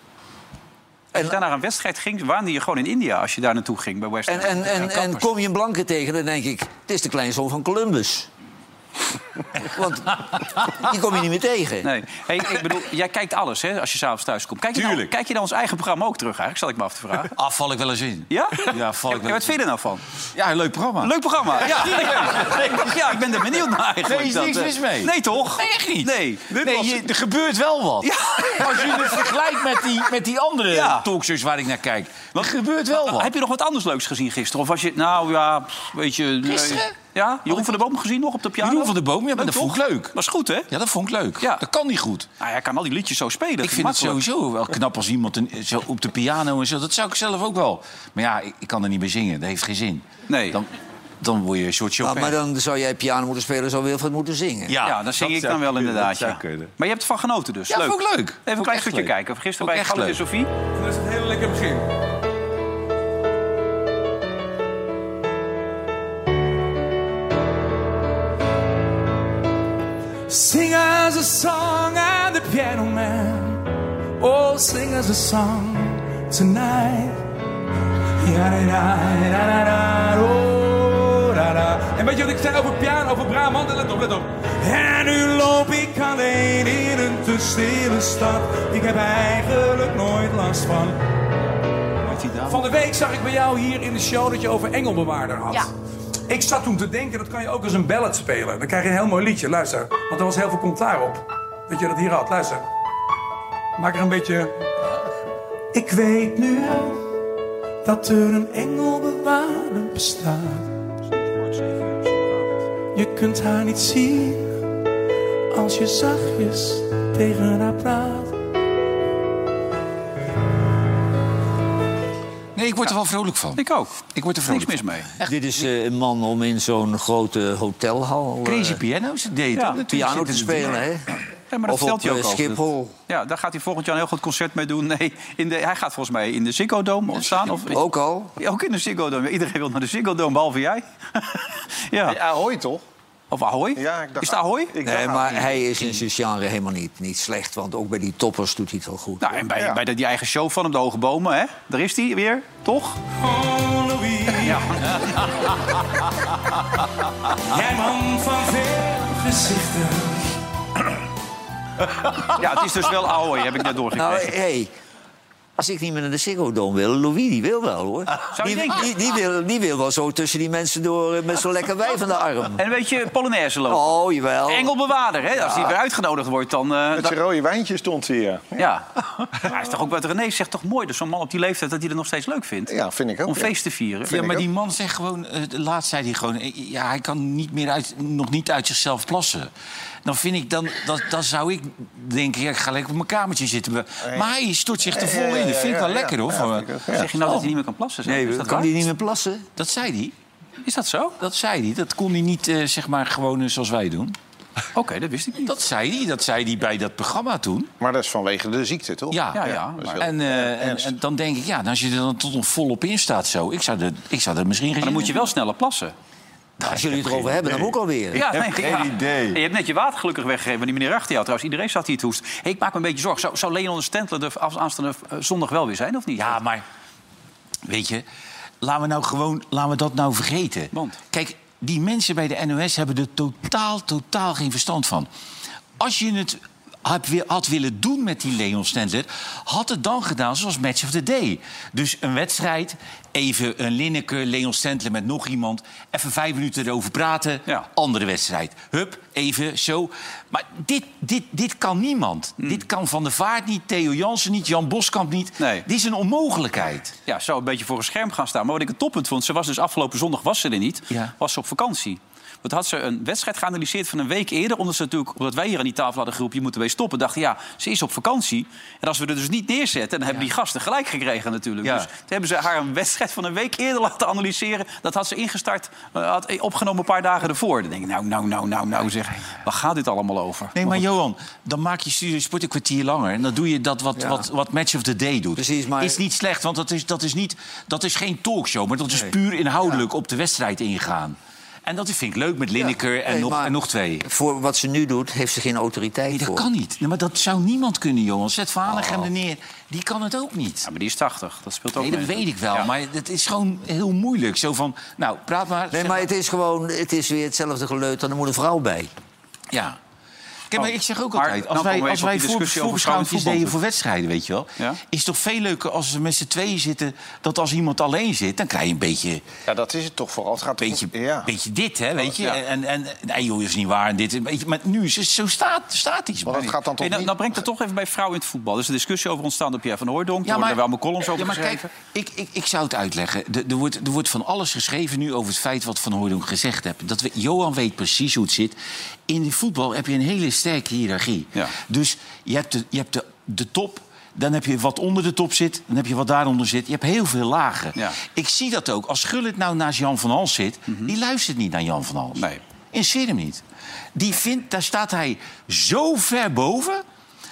Als je daar naar een wedstrijd ging, waande je gewoon in India als je daar naartoe ging bij West Ham. En, en, en, en kom je een blanke tegen, dan denk ik... het is de kleinzoon van Columbus. Want die kom je niet meer tegen. Nee. Hey, ik bedoel, jij kijkt alles hè, als je s'avonds thuis komt. Kijk je, nou, kijk je dan ons eigen programma ook terug eigenlijk, zal ik me af te vragen? Ah, val ik wel eens in. Ja? Ja, val ik wel wat vind je er nou van? Ja, een leuk programma. Leuk programma. Ja, ja ik ben er benieuwd naar eigenlijk. Nee, is Dat, niks eh, mis mee. Nee, toch? Nee, echt niet. Nee. Dit Nee, was- je- er gebeurt wel wat. Als je het vergelijkt met die, met die andere Ja. talkshows waar ik naar kijk. Er gebeurt wel wat. Heb je nog wat anders leuks gezien gisteren? Of was je, nou ja, weet je... nee. Gisteren? Ja? Jeroen van der Boom gezien nog op de piano? Jeroen van der Boom, ja, maar dat Leuk, vond ik leuk. Dat is goed, hè? Ja, dat vond ik leuk. Ja. Dat kan niet goed. Nou, hij kan al die liedjes zo spelen. Ik vind het sowieso wel knap als iemand een, zo op de piano en zo. Dat zou ik zelf ook wel. Maar ja, ik, ik kan er niet meer zingen. Dat heeft geen zin. Nee. Dan, dan word je een soort Ja, Chopin. maar dan zou jij piano moeten spelen, zou Wilfred moeten zingen. Ja, dan zing dat ik dan wel inderdaad. Ja. Maar je hebt ervan genoten dus. Ja, leuk. vond ik leuk. Even een klein stukje leuk. kijken. Gisteren bij echt Charlotte en leuk. Sophie. Dat is een heel lekker begin. Sing us a song and the piano man. Oh, sing us a song tonight. Oh. En weet je wat ik over Brabant. En let op, let op. En nu loop ik alleen in een te stille stad. Ik heb eigenlijk nooit last van. Van de week zag ik bij jou hier in de show dat je over Engelbewaarder had. Ja. Ik zat toen te denken, dat kan je ook als een ballad spelen. Dan krijg je een heel mooi liedje, luister. Want er was heel veel commentaar op. Dat je dat hier had, luister. Maak er een beetje... Ik weet nu dat er een engelbewaarder bestaat. Je kunt haar niet zien als je zachtjes tegen haar praat. Nee, ik word er wel vrolijk van. Ik ook. Ik word er Niks vrolijk mis van. mee. Dit is eh, een man om in zo'n grote hotelhal... eh, Crazy Piano's deed Ja, dat piano te spelen, hè? Ja, maar dat Of op, vertelt hij ook eh. Schiphol. Ja, daar gaat hij volgend jaar een heel goed concert mee doen. Nee, in de, hij gaat volgens mij in de Ziggo Dome staan. Of, Ook al. Ja, ook in de Ziggo Dome. Iedereen wil naar de Ziggo Dome, behalve jij. ja. Ja, Ahoy toch? Of Ahoy? Ja, ik dacht- Is het Ahoy? Ik Nee, maar Ahoy. hij is in zijn genre helemaal niet, niet slecht. Want ook bij die toppers doet hij het wel goed. Nou, en bij, Ja. bij de, die eigen show van hem, de Hoge Bomen, hè? Daar is hij weer, toch? Ja. Jij man van veel gezichten. ja, het is dus wel Ahoy, heb ik net Nou, doorgekregen. hey, als ik niet meer naar de Ziggo wil, Louis die wil wel, hoor. Zou je Die, denken? die, die wil, die wil wel zo tussen die mensen door eh, met zo'n lekker wijf aan de arm. En weet je, Polonaise lopen. Oh, jawel. Engelbewaarder, hè? Als hij weer uitgenodigd wordt, dan... eh, Met zijn rode wijntje stond hij hier. ja. Maar hij is toch ook wat René zegt, toch mooi dat zo'n man op die leeftijd dat hij het nog steeds leuk vindt. Ja, vind ik ook. Om ja. feest te vieren. Ja, maar die man zegt gewoon, eh, laatst zei hij gewoon, eh, ja, hij kan niet meer uit, nog niet uit zichzelf plassen. Dan vind ik, dan, dat, dan zou ik denken, ja, ik ga lekker op mijn kamertje zitten. Maar hij stort zich er vol in. Dat vind ik wel lekker, hoor. eh, Zeg je nou dat hij niet meer kan plassen? Nee, dat kan die niet meer plassen? Dat zei hij. Is dat zo? Dat zei hij. Dat kon hij niet, eh, zeg maar, gewoon eh, zoals wij doen. Oké, dat wist ik niet. Dat zei hij. Dat zei hij bij dat programma toen. Maar dat is vanwege de ziekte, toch? Ja, Ja, En, eh, en, dan denk ik, ja, als je er dan tot nog volop in staat zo... Ik zou er, ik zou er misschien Maar dan moet je wel sneller plassen. Als jullie het erover hebben, dan moet ik alweer. Ja, heb geen idee. En je hebt net je water gelukkig weggegeven. Maar die meneer achter jou trouwens, iedereen zat hier het hoest. Hey, ik maak me een beetje zorgen. Zou, zou Leon de Stentler er aanstaande eh, zondag wel weer zijn, of niet? Ja, maar weet je, laten we nou gewoon, laten we dat nou vergeten. Want? Kijk, die mensen bij de NOS hebben er totaal, totaal geen verstand van. Als je het had, wi- had willen doen met die Leon Stendler... had het dan gedaan zoals Match of the Day. Dus een wedstrijd, even een Linneke, Leon Stendler met nog iemand... even vijf minuten erover praten, Ja. andere wedstrijd. Hup, even, zo. Maar dit, dit, dit kan niemand. Dit kan Van der Vaart niet, Theo Jansen niet, Jan Boskamp niet. Hmm. Nee. Dit is een onmogelijkheid. Ja, zou een beetje voor een scherm gaan staan. Maar wat ik het toppunt vond, ze was dus afgelopen zondag was ze er niet. Ja. Was ze op vakantie. Want had ze een wedstrijd geanalyseerd van een week eerder. Omdat, ze natuurlijk, omdat wij hier aan die tafel hadden geroepen, je moet ermee stoppen. Dachten, ja, ze is op vakantie. En als we er dus niet neerzetten, dan hebben die gasten gelijk gekregen natuurlijk. Ja. Dus toen hebben ze haar een wedstrijd van een week eerder laten analyseren. Dat had ze ingestart, eh, had opgenomen een paar dagen ervoor. Dan denk ik, nou, nou, nou, nou, nou zeg. Waar gaat dit allemaal over? Nee, maar Johan, dan maak je Studio Sport een kwartier langer. En dan doe je dat wat, Ja. wat, wat Match of the Day doet. Precies, maar- Is niet slecht, want dat is, dat is, niet, dat is geen talkshow. Maar dat is puur inhoudelijk op de wedstrijd ingaan. En dat vind ik leuk met Lineker en, Nee, nog, maar en nog twee. Voor wat ze nu doet, heeft ze geen autoriteit Nee, dat voor. kan niet. Nee, maar dat zou niemand kunnen, Johan. Zet Valegem er neer. Die kan het ook niet. Ja, maar die is 80. Dat speelt ook Nee, dat mee. weet ik wel. Ja. Maar het is gewoon heel moeilijk. Zo van, nou, praat maar. Nee, maar het is gewoon, het is weer hetzelfde geleut, dan er moet een vrouw bij. Ja. Kijk, maar ik zeg ook Maar altijd, als wij, als wij op die voor, deden voor wedstrijden, weet je wel... Ja? is het toch veel leuker als we met z'n tweeën zitten... dat als iemand alleen zit, dan krijg je een beetje, Ja, dat is het toch vooral. Het gaat toch- beetje, ja. beetje dit, hè, weet je. Ja. En, en, nee, joh, is niet waar. En dit, maar nu is het zo staat, statisch. Maar dat gaat dan toch Hey, nou, niet... nou brengt het toch even bij vrouwen in het voetbal. Er is een discussie over ontstaan door Pierre van Hooijdonk. Ja, maar- er wel mijn columns over ja, maar kijk, ik, ik, ik zou het uitleggen. Er, er, wordt, er wordt van alles geschreven nu over het feit wat Van Hooydonk gezegd heeft. Dat we, Johan weet precies hoe het zit. In de voetbal heb je een hele sterke hiërarchie. Ja. Dus je hebt, de, je hebt de, de top... Dan heb je wat onder de top zit, dan heb je wat daaronder zit. Je hebt heel veel lagen. Ja. Ik zie dat ook. Als Gullit nou naast Jan van Hals zit... die luistert niet naar Jan van Hals. Mhm. Nee. Interesseert hem niet. Die vindt, daar staat hij zo ver boven...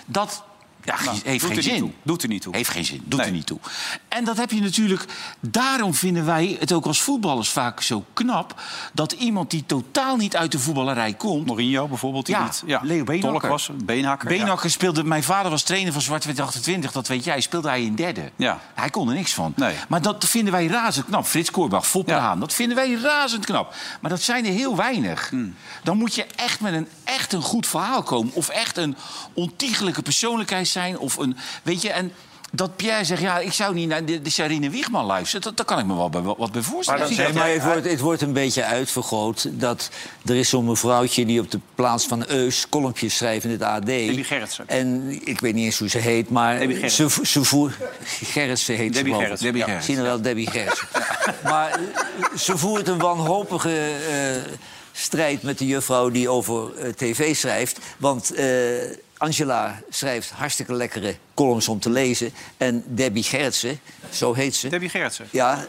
dat Ja, Nou, heeft geen zin. toe. Doet er niet toe. Heeft geen zin, doet er niet toe. En dat heb je natuurlijk... Daarom vinden wij het ook als voetballers vaak zo knap... dat iemand die totaal niet uit de voetballerij komt... Mourinho bijvoorbeeld, die ja, niet- ja, Leo Beenhakker. tolk was, Beenhakker, Beenhakker speelde... Mijn vader was trainer van Zwart-Wit 28, dat weet jij. Speelde hij in derde. Ja. Hij kon er niks van. Maar dat vinden wij razend knap. Frits Korbach, Fop de Haan, dat vinden wij razend knap. Maar dat zijn er heel weinig. Hmm. Dan moet je echt met een, echt een goed verhaal komen. Of echt een ontiegelijke persoonlijkheid zijn. Of een, weet je, en dat Pierre zegt, ja, ik zou niet naar de, de Sarine Wiegman luisteren. Dat, daar kan ik me wel bij, wat bij voorstellen. Nee, maar het wordt, het wordt een beetje uitvergroot. Dat er is zo'n mevrouwtje die op de plaats van Eus kolompjes schrijft in het AD. Debbie Gerritsen. En ik weet niet eens hoe ze heet, maar Debbie ze, ze voert... Gerritsen heet Debbie ze. Gerritsen, Debbie ja. Je wel, Debbie Gerritsen. Maar eh, ze voert een wanhopige eh, strijd met de juffrouw die over eh, tv schrijft. Want eh, Angela schrijft hartstikke lekkere columns om te lezen. En Debbie Gerritsen, zo heet ze... Debbie Gerritsen. Ja,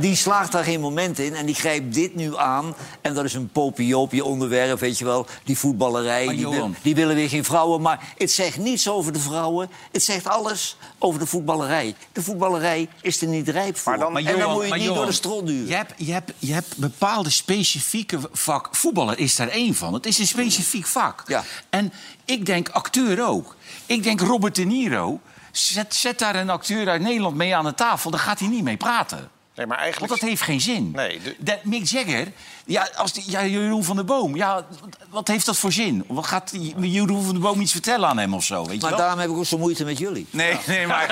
die slaagt daar geen moment in en die grijpt dit nu aan. En dat is een popiopje onderwerp, weet je wel. Die voetballerij, Maar die, wil- die willen weer geen vrouwen. Maar het zegt niets over de vrouwen. Het zegt alles over de voetballerij. De voetballerij is er niet rijp voor. en dan Johan, moet je maar niet door de strot duwen. Je hebt, je, hebt, je hebt bepaalde specifieke vak. Voetballer is daar één van. Het is een specifiek vak. En ik denk acteur ook. Ik denk Robert De Niro. Zet, zet daar een acteur uit Nederland mee aan de tafel. Dan gaat hij niet mee praten. Nee, maar eigenlijk... Want dat heeft geen zin. Nee, de- Dat Mick Jagger, ja, als die, ja, Jeroen van der Boom... Ja, wat- heeft dat voor zin? Wat gaat die- Jeroen van der Boom iets vertellen aan hem of zo? Weet je Maar wel? daarom heb ik ook zo moeite met jullie. Nee, nee, maar,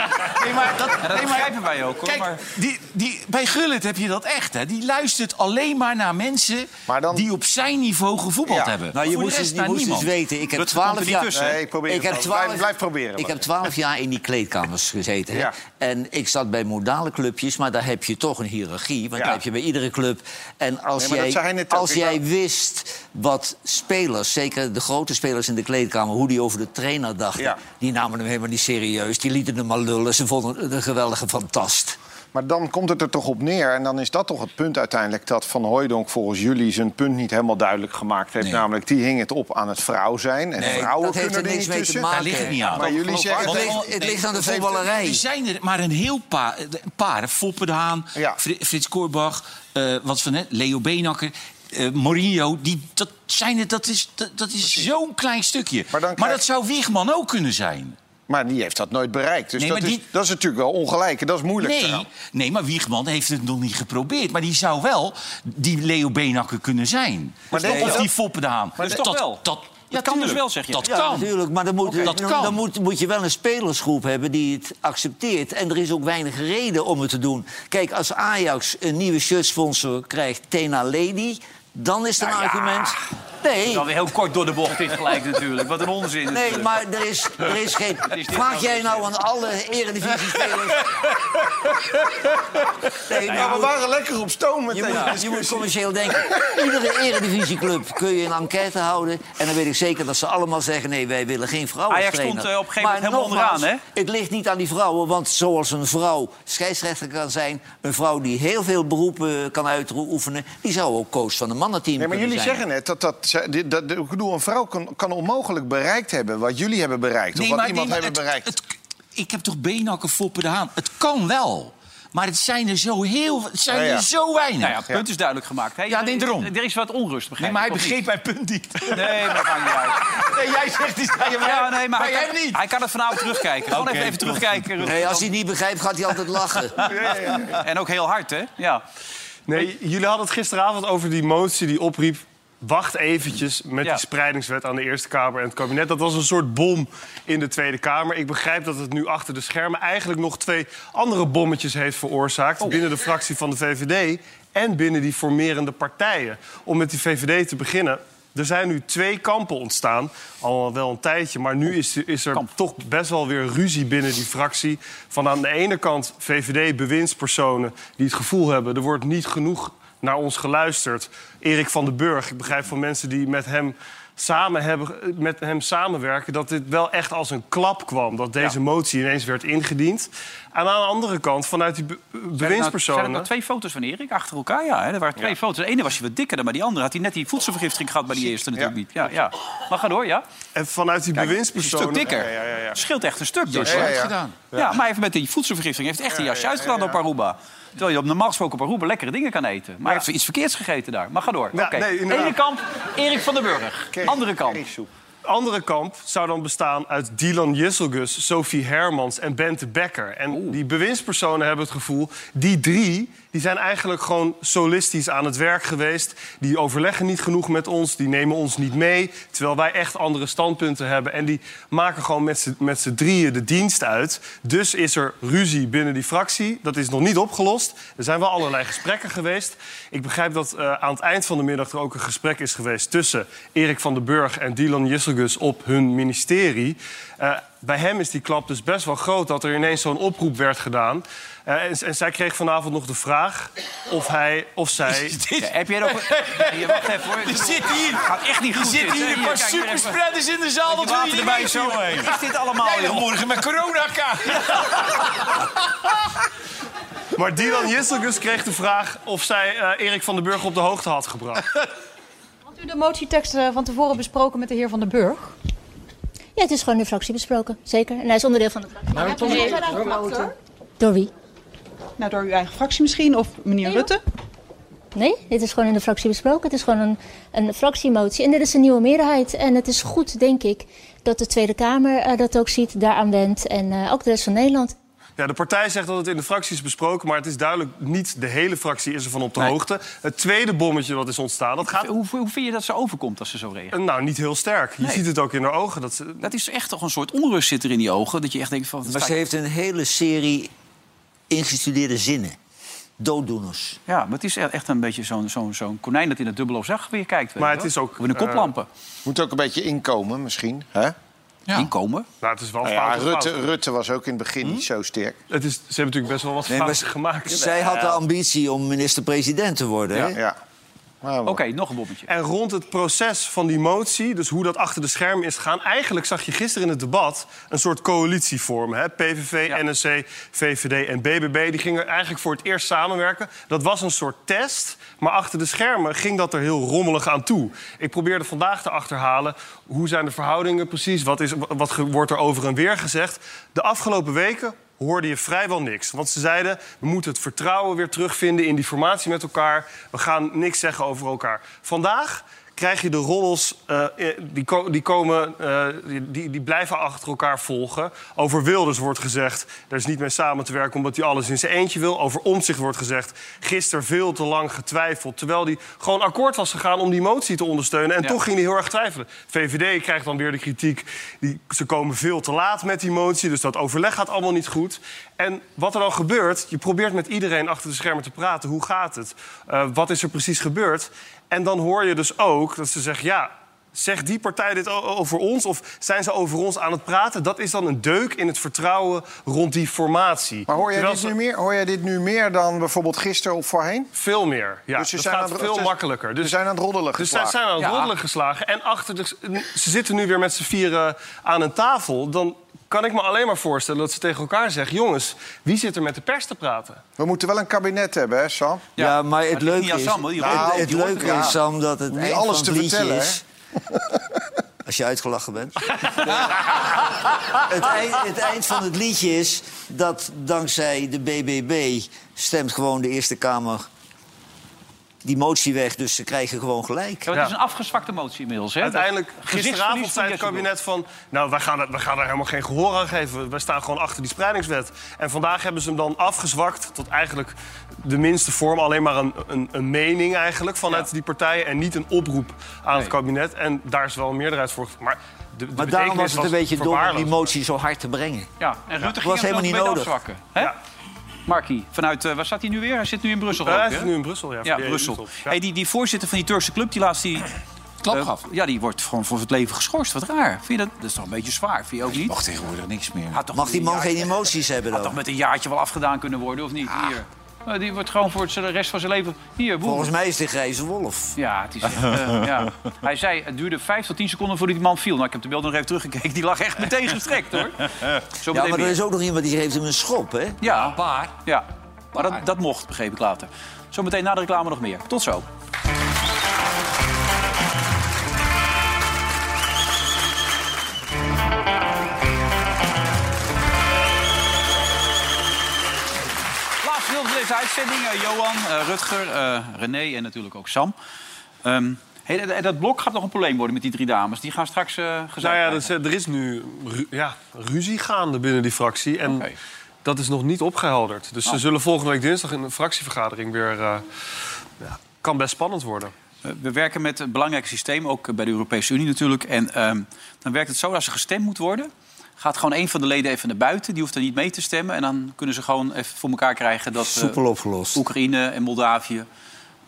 nee, maar dat, Ja, dat nee, maar- begrijpen wij ook, hoor, Kijk, maar- die, die, bij Gullit heb je dat echt, hè? Die luistert alleen maar naar mensen die op zijn niveau gevoetbald hebben. Nou, je moest, je moest eens niemand. weten, ik heb twaalf jaar... tussen. Nee, ik probeer ik het heb wel. twaalf, Blijf- blijf proberen, Ik heb twaalf jaar in die kleedkamers gezeten. hè. Ja. En ik zat bij modale clubjes, maar daar heb je toch een hiërarchie. Want Ja. daar heb je bij iedere club. En als Nee, dat jij, ook. als jij wist wat spelers, zeker de grote spelers in de kleedkamer... hoe die over de trainer dachten, Ja. die namen hem helemaal niet serieus. Die lieten hem maar lullen. Ze vonden het een geweldige fantast. Maar dan komt het er toch op neer. En dan is dat toch het punt uiteindelijk... dat Van Hooijdonk volgens jullie zijn punt niet helemaal duidelijk gemaakt heeft. Namelijk, die hing het op aan het vrouw zijn. En Nee, vrouwen dat heeft kunnen er er niks niet mee te tussen. maken. Daar ligt het niet aan. Maar jullie zeggen... Het ligt- het ligt aan de heeft- voetballerij. Er zijn er maar een heel paar. Een paar Foppe de Haan, Fri- Frits Korbach, eh, wat van net, Leo Beenakker... eh, Mourinho, die, dat, zijn het, dat is, dat, dat is zo'n klein stukje. Maar, dat zou Wiegman ook kunnen zijn. Maar die heeft dat nooit bereikt. Dus Nee, dat, is, dat is natuurlijk wel ongelijk. En dat is moeilijk. Nee, eraan. nee, maar Wiegman heeft het nog niet geprobeerd. Maar die zou wel die Leo Beenakker kunnen zijn. Maar of dat? die Foppe de Haan. Maar dus toch wel? Dat, kan dus wel, zeg je. Dat Ja, kan. natuurlijk. Maar dan, moet, dat kan. dan moet, moet je wel een spelersgroep hebben die het accepteert. En er is ook weinig reden om het te doen. Kijk, als Ajax een nieuwe shirtsponsor krijgt, Tena Lady... dan is het een argument... Nee, Dan weer heel kort door de bocht dit gelijk natuurlijk. Wat een onzin. nee natuurlijk. maar er is, er is geen... is Vraag nou jij nou aan alle eredivisie-spelers... Nee, Ja, we waren lekker op stoom met Je deze moet, je moet commercieel denken. Iedere eredivisieclub kun je een enquête houden. En dan weet ik zeker dat ze allemaal zeggen... nee, wij willen geen vrouwen Ajax stond, eh, op een gegeven moment Maar helemaal onderaan, Het ligt niet aan die vrouwen. Want zoals een vrouw scheidsrechter kan zijn... een vrouw die heel veel beroepen kan uitoefenen... die zou ook coach van een mannenteam Nee, maar jullie zijn. zeggen net dat, dat, dat, ik bedoel, een vrouw kan, kan onmogelijk bereikt hebben wat jullie hebben bereikt. of wat iemand hebben het- bereikt. het- ik heb toch Beenakker, Foppe de Haan. Het kan wel. Maar het zijn er zo heel het zijn Ja, ja. er zo weinig. Nou ja, het punt is duidelijk gemaakt. Hey, Ja, nee, daarom. Er is wat onrust, begrijp Nee, maar hij begreep niet? mijn punt niet. Nee, maar dat maakt niet uit. Nee, jij zegt aan je Ja, nee, maar hij kan, niet. hij kan het vanavond terugkijken. Gewoon Oké, even, even terugkijken. Nee, als hij het niet begrijpt, gaat hij altijd lachen. En ook heel hard, hè? Ja. Nee, jullie hadden het gisteravond over die motie die opriep... wacht eventjes met Ja. die spreidingswet aan de Eerste Kamer en het kabinet. Dat was een soort bom in de Tweede Kamer. Ik begrijp dat het nu achter de schermen eigenlijk nog twee andere bommetjes heeft veroorzaakt... Oh. binnen de fractie van de VVD en binnen die formerende partijen. Om met die VVD te beginnen... Er zijn nu twee kampen ontstaan, al wel een tijdje. Maar nu is, is er toch best wel weer ruzie binnen die fractie. Van aan de ene kant VVD-bewindspersonen die het gevoel hebben... er wordt niet genoeg naar ons geluisterd. Erik van den Burg, ik begrijp van mensen die met hem samen hebben, met hem samenwerken... dat dit wel echt als een klap kwam. Dat deze motie ineens werd ingediend. En aan de andere kant, vanuit die er nou- bewindspersonen... Zijn er nou twee foto's van Erik achter elkaar? Ja, hè? er waren twee foto's. De ene was je wat dikker dan, maar die andere had hij net die voedselvergiftiging gehad bij die eerste natuurlijk niet. Ja, ja. Maar ga door, ja. En vanuit die Kijk, bewindspersonen... Een stuk dikker. Ja, ja, ja, ja. Scheelt echt een stuk dus. Ja, ja, maar even met die voedselvergiftiging heeft echt een jasje uitgedaan op Aruba. Terwijl je op normaal gesproken op Aruba lekkere dingen kan eten. Maar hij heeft iets verkeerds gegeten daar. Maar ga door. Ja, Oké. nee, inderdaad. Ene kant, Erik van den Burg. Andere kant. andere kamp zou dan bestaan uit Dylan Jisselgus, Sophie Hermans en Bente Becker. En die bewindspersonen hebben het gevoel, die drie die zijn eigenlijk gewoon solistisch aan het werk geweest. Die overleggen niet genoeg met ons, die nemen ons niet mee. Terwijl wij echt andere standpunten hebben. En die maken gewoon met z'n- drieën de dienst uit. Dus is er ruzie binnen die fractie. Dat is nog niet opgelost. Er zijn wel allerlei gesprekken geweest. Ik begrijp dat eh, aan het eind van de middag er ook een gesprek is geweest... tussen Erik van den Burg en Dylan Jisselgus op hun ministerie. Eh, bij hem is die klap dus best wel groot dat er ineens zo'n oproep werd gedaan. Eh, en, en zij kreeg vanavond nog de vraag of hij of zij. Ja, heb jij nog... Ja, wacht even hoor. Er zitten hier, Gaat echt niet goed. zitten dit, hier een paar superspreaders in de zaal. Dat die wil je erbij zo. joh. Is dit allemaal, Jij morgen met corona Maar Dylan Jisselgus kreeg de vraag of zij eh, Erik van den Burg op de hoogte had gebracht. Had u de motietekst van tevoren besproken met de heer Van den Burg? Ja, het is gewoon in de fractie besproken, zeker. En hij is onderdeel van de fractie. Maar nee, nee. Door wie? Nou, door uw eigen fractie misschien, of meneer Rutte? Nee, dit is gewoon in de fractie besproken. Het is gewoon een, een fractiemotie. En dit is een nieuwe meerderheid. En het is goed, denk ik, dat de Tweede Kamer eh, dat ook ziet, daaraan wendt. En eh, ook de rest van Nederland. Ja, de partij zegt dat het in de fractie is besproken, maar het is duidelijk niet de hele fractie is ervan op de hoogte. Het tweede bommetje dat is ontstaan, dat gaat. Hoe, hoe vind je dat ze overkomt als ze zo reageert? Nou, niet heel sterk. Je Nee. ziet het ook in haar ogen. Dat ze... Dat is echt toch een soort onrust zit er in die ogen. Dat je echt denkt van... Maar ze heeft een hele serie ingestudeerde zinnen. Dooddoeners. Ja, maar het is echt een beetje zo'n zo'n zo'n konijn dat in het dubbele zag weer kijkt. weet Maar je het wel. is ook, Met een koplampen. eh, moet ook een beetje inkomen misschien. Hè? Inkomen? Nou, het is wel Nou ja. Rutte, Rutte was ook in het begin niet zo sterk. Het is, ze hebben natuurlijk best wel wat Nee, maar fouten gemaakt. Zij had de ambitie om minister-president te worden. hè? Ja. Oké, nog een bommetje. En rond het proces van die motie, dus hoe dat achter de schermen is gegaan... eigenlijk zag je gisteren in het debat een soort coalitie vormen. Hè? PVV, NSC, VVD en BBB die gingen eigenlijk voor het eerst samenwerken. Dat was een soort test, maar achter de schermen ging dat er heel rommelig aan toe. Ik probeerde vandaag te achterhalen hoe zijn de verhoudingen precies... wat, is, wat wordt er over en weer gezegd. De afgelopen weken hoorde je vrijwel niks. Want ze zeiden, we moeten het vertrouwen weer terugvinden in die formatie met elkaar. We gaan niks zeggen over elkaar. Vandaag krijg je de rollers, eh, eh, die, ko- die, komen, eh, die- die, blijven achter elkaar volgen. Over Wilders wordt gezegd, er is niet mee samen te werken... omdat hij alles in zijn eentje wil. Over Omtzigt wordt gezegd, gisteren veel te lang getwijfeld... terwijl hij gewoon akkoord was gegaan om die motie te ondersteunen. En Ja. toch ging hij heel erg twijfelen. VVD krijgt dan weer de kritiek, die, ze komen veel te laat met die motie... dus dat overleg gaat allemaal niet goed. En wat er dan gebeurt, je probeert met iedereen achter de schermen te praten. Hoe gaat het? Wat is er precies gebeurd? En dan hoor je dus ook dat ze zeggen... ja, zegt die partij dit over ons of zijn ze over ons aan het praten? Dat is dan een deuk in het vertrouwen rond die formatie. Maar hoor jij, Terwijl dit ze- nu meer, hoor jij dit nu meer dan bijvoorbeeld gisteren of voorheen? Veel meer, ja. Dus ze dat zijn gaat aan het- veel ze- makkelijker. ze zijn aan het roddelen Dus geslagen. zijn aan het Ja. roddelen geslagen. En achter de, ze zitten nu weer met z'n vieren aan een tafel. Dan kan ik me alleen maar voorstellen dat ze tegen elkaar zeggen... jongens, wie zit er met de pers te praten? We moeten wel een kabinet hebben, hè, Sam? Ja, maar het leuke is, Sam, het, leuke is. Sam, dat het Niet eind alles van te het liedje vertellen, is... Als je uitgelachen bent. het, eind, het eind van het liedje is dat dankzij de BBB stemt gewoon de Eerste Kamer die motie weg. Dus ze krijgen gewoon gelijk. Ja, het is een afgezwakte motie inmiddels. Hè? Uiteindelijk, gisteravond zei het kabinet van... nou, wij gaan, er- wij gaan er helemaal geen gehoor aan geven. Wij staan gewoon achter die spreidingswet. En vandaag hebben ze hem dan afgezwakt tot eigenlijk de minste vorm. Alleen maar een, een, een mening eigenlijk vanuit die partijen... en niet een oproep aan het kabinet. En daar is wel een meerderheid voor. Maar, de, de Maar daarom was het een beetje dom om die motie zo hard te brengen. Ja, en Rutte Dat ging was helemaal niet nodig. afzwakken. Hè? Markie, vanuit, eh, waar staat hij nu weer? Hij zit nu in Brussel. Hij hè? zit nu in Brussel, ja, Ja, Brussel. Hey, die, die voorzitter van die Turkse club, die laatst die... Klap eh, gaf. ja, die wordt gewoon voor het leven geschorst. Wat raar. Vind je dat? Dat is toch een beetje zwaar, vind je ook niet? Mag tegenwoordig niks meer. Had toch Mag die man geen emoties hebben Had dan? toch met een jaartje wel afgedaan kunnen worden, of niet? Hier. Eh, die wordt gewoon voor de rest van zijn leven... Hier, boem. Volgens mij is de grijze wolf. Ja, het is echt, eh, ja. Hij zei, het duurde 5 tot 10 seconden voordat die man viel. Nou, ik heb de beelden nog even teruggekeken. Die lag echt meteen gestrekt, hoor. Zo Ja, maar er is ook nog iemand die geeft hem een schop, hè? Ja, waar? Ja, maar dat, dat mocht, begreep ik later. Zometeen na de reclame nog meer. Tot zo. Deze uitzending. Johan, eh, Rutger, eh, René en natuurlijk ook Sam. Ehm, hey, dat- dat blok gaat nog een probleem worden met die drie dames. Die gaan straks gezegd Nou ja, dus, er is nu ru- ja, ruzie gaande binnen die fractie. En dat is nog niet opgehelderd. Dus Oh. ze zullen volgende week dinsdag in een fractievergadering weer... eh, ja, kan best spannend worden. We werken met een belangrijk systeem, ook bij de Europese Unie natuurlijk. En ehm, dan werkt het zo, als er gestemd moet worden... gaat gewoon een van de leden even naar buiten. Die hoeft er niet mee te stemmen. En dan kunnen ze gewoon even voor elkaar krijgen... dat eh, Soepel opgelost. Oekraïne en Moldavië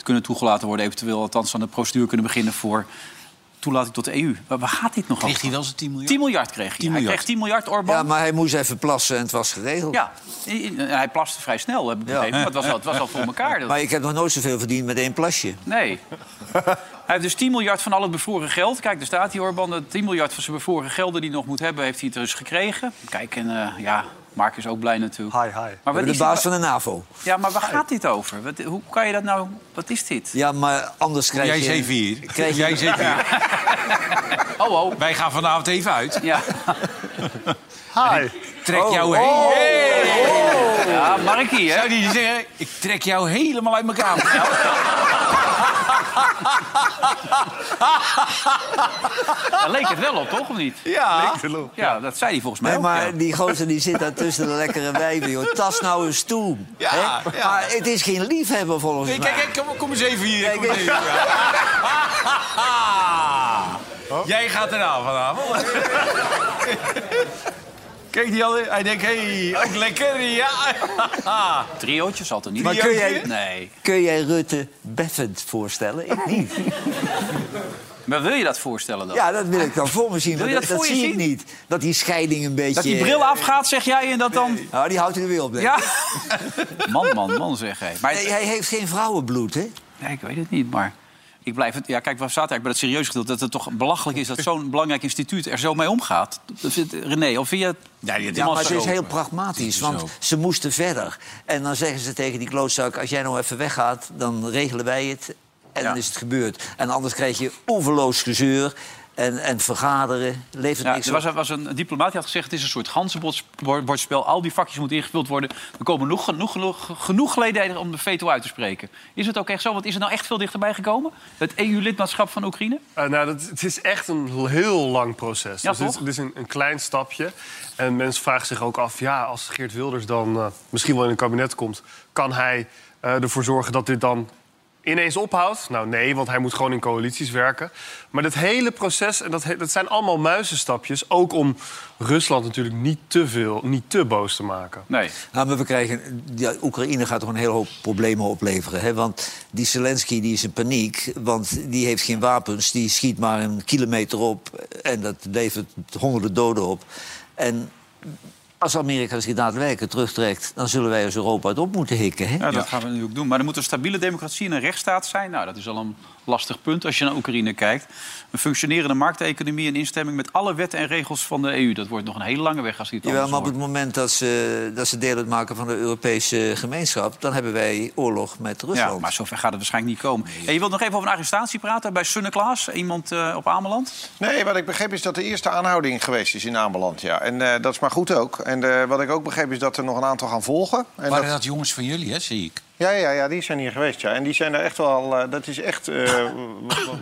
kunnen toegelaten worden. Eventueel althans aan de procedure kunnen beginnen voor toelating tot de EU. Waar, waar gaat dit nog Kreeg over? hij wel zijn 10 miljard? 10 miljard kreeg hij. 10 Hij kreeg 10 miljard, Orbán. Ja, maar hij moest even plassen en het was geregeld. Ja, hij plaste vrij snel, heb ik begrepen. Maar het was, al, het was al voor elkaar. Dat- Maar ik heb nog nooit zoveel verdiend met één plasje. Nee. hij heeft dus 10 miljard van al het bevroren geld. Kijk, daar staat hij, Orban. De 10 miljard van zijn bevroren gelden die hij nog moet hebben, heeft hij dus gekregen. Kijk, en eh, ja, Mark is ook blij natuurlijk. Hi, hi. Maar de baas dit- van de NAVO. Ja, maar waar gaat dit over? Wat, hoe kan je dat nou... Wat is dit? Ja, maar anders krijg Jij je... zeven hier. Krijg je... Jij hier. Oh, oh. Wij gaan vanavond even uit. Ja. Hi. Trek Oh, jou oh, heen. oh. Ja, Markie, hè? Zou die zeggen, ik trek jou helemaal uit elkaar. Daar leek het wel op, toch? Of niet? Ja. Ja, dat zei hij volgens mij Nee, ook, maar ja. die gozer die zit daar tussen de lekkere wijven, joh. Tas nou eens toe. Ja, hè? ja. Maar het is geen liefhebber volgens Nee, mij. kijk, kijk, kom, kom eens even hier. Kijk, Kom eens even. Jij gaat eraan vanavond. Kijk die al, hij denkt, hé, hey, ook lekker, ja. Triootje zal er niet. Maar kun jij, Nee. kun jij Rutte beffend voorstellen? Ik niet. Maar wil je dat voorstellen dan? Ja, dat wil ik dan voor me zien. Wil je maar dat dat voor je zie ik niet. Dat die scheiding een beetje... Dat die bril afgaat, zeg jij, en dat dan... Nou, die houdt hij er weer op, denk Ja. ik. Man, man, man, zeg hij. Maar Nee, hij heeft geen vrouwenbloed, hè? Nee, ik weet het niet, maar ik blijf het... Ja, kijk, we zaten eigenlijk bij het serieus gedeelte... dat het toch belachelijk is dat zo'n belangrijk instituut er zo mee omgaat. Dat vindt René, of vind je... Ja, die- Ja, maar het is heel pragmatisch, want ze moesten verder. En dan zeggen ze tegen die klootzak... als jij nou even weggaat, dan regelen wij het. En dan is het gebeurd. En anders krijg je oeverloos gezeur en, en vergaderen. Levert Ja, niks er was, was een diplomaat die had gezegd... het is een soort ganzenbordspel. Al die vakjes moeten ingevuld worden. Er komen nog, genoeg, genoeg, genoeg leden om de veto uit te spreken. Is het ook echt zo? Want is het nou echt veel dichterbij gekomen? Het EU-lidmaatschap van Oekraïne? Eh, nou, dat, het is echt een heel lang proces. Ja, dus dit is een, een klein stapje. En mensen vragen zich ook af... ja, als Geert Wilders dan eh, misschien wel in een kabinet komt... kan hij eh, ervoor zorgen dat dit dan ineens ophoudt? Nou, nee, want hij moet gewoon in coalities werken. Maar dat hele proces, en dat, dat zijn allemaal muizenstapjes... ook om Rusland natuurlijk niet te veel, niet te boos te maken. Nee. Nou, maar we krijgen, ja, Oekraïne gaat toch een hele hoop problemen opleveren. Hè? Want die Zelensky die is in paniek, want die heeft geen wapens. Die schiet maar een kilometer op en dat levert honderden doden op. En als Amerika zich daadwerkelijk terugtrekt... dan zullen wij als Europa het op moeten hikken. Hè? Ja, dat gaan we natuurlijk doen. Maar er moet een stabiele democratie en een rechtsstaat zijn. Nou, dat is al een lastig punt als je naar Oekraïne kijkt. Een functionerende markteconomie en instemming met alle wetten en regels van de EU. Dat wordt nog een hele lange weg als die het anders maar op het moment dat ze, dat ze deel uitmaken van de Europese gemeenschap... dan hebben wij oorlog met Rusland. Ja, maar zover gaat het waarschijnlijk niet komen. En je wilt nog even over een arrestatie praten bij Sunne Klaas. Iemand eh, op Ameland. Nee, wat ik begreep is dat de eerste aanhouding geweest is in Ameland. Ja. En eh, dat is maar goed ook. En eh, wat ik ook begreep is dat er nog een aantal gaan volgen. En Waren dat- dat jongens van jullie, hè, zie ik? Ja, ja, ja, die zijn hier geweest. Ja. En die zijn er echt wel. eh, dat is echt. eh,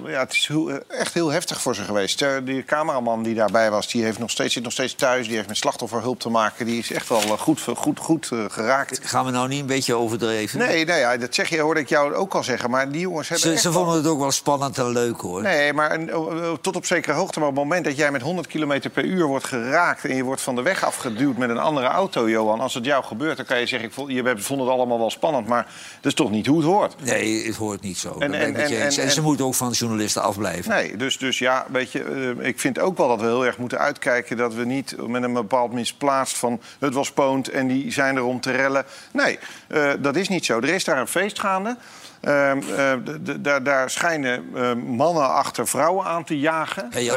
ja, het is heel, eh, echt heel heftig voor ze geweest. Die cameraman die daarbij was, die heeft nog steeds, zit nog steeds thuis. Die heeft met slachtofferhulp te maken. Die is echt wel goed, goed, goed geraakt. Gaan we nou niet een beetje overdreven? Nee, nee ja, dat zeg je, hoorde ik jou ook al zeggen. Maar die jongens hebben. Ze, ze wel- vonden het ook wel spannend en leuk, hoor. Nee, maar een- oh, oh, tot op zekere hoogte. Maar op het moment dat jij met 100 km per uur wordt geraakt... en je wordt van de weg afgeduwd met een andere auto, Johan... als het jou gebeurt, dan kan je zeggen... Ik vond, je vonden het allemaal wel spannend, maar Maar dat is toch niet hoe het hoort. Nee, het hoort niet zo. En- je ze moeten ook van de journalisten afblijven. Nee, dus, dus ja, weet je, eh, ik vind ook wel dat we heel erg moeten uitkijken... dat we niet met een bepaald misplaatst van... het was Poont en die zijn er om te rellen. Nee, eh, dat is niet zo. Er is daar een feest gaande. Ehm, eh, daar, schijnen mannen achter vrouwen aan te jagen. Hey,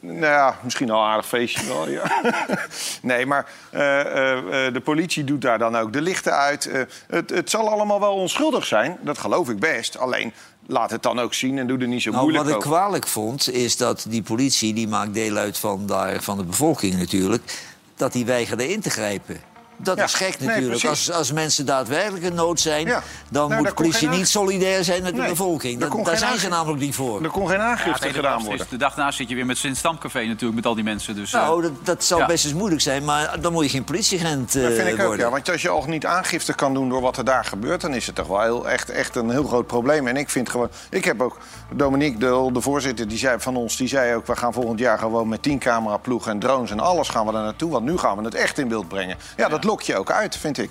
nou ja, misschien al een aardig feestje wel, ja. nee, maar eh, eh, eh, de politie doet daar dan ook de lichten uit. Het, het zal allemaal wel onschuldig zijn, dat geloof ik best. Alleen, laat het dan ook zien en doe er niet zo Nou, moeilijk wat ik over. kwalijk vond, is dat die politie, die maakt deel uit van, daar, van de bevolking natuurlijk, dat die weigerde in te grijpen. Dat Ja, is gek natuurlijk. als, als mensen daadwerkelijk in nood zijn, dan Nou, moet de politie niet solidair zijn met de bevolking. daar Dat- zijn ze namelijk niet voor. Er kon geen aangifte Ja, gedaan dat worden. is- De dag daarna zit je weer met Sint Stamcafé natuurlijk met al die mensen. Dus, eh, Nou, dat, dat zal ja. best eens moeilijk zijn, maar dan moet je geen politieagent eh, Dat vind ik ook, worden. ja. Want als je al niet aangifte kan doen door wat er daar gebeurt... dan is het toch wel heel, echt, echt een heel groot probleem. En ik vind gewoon... Ik heb ook... Dominique, de, de voorzitter die zei, van ons, die zei ook... we gaan volgend jaar gewoon met tien cameraploegen en drones en alles gaan we daar naartoe. Want nu gaan we het echt in beeld brengen. Ja, dat lok je ook uit, vind ik.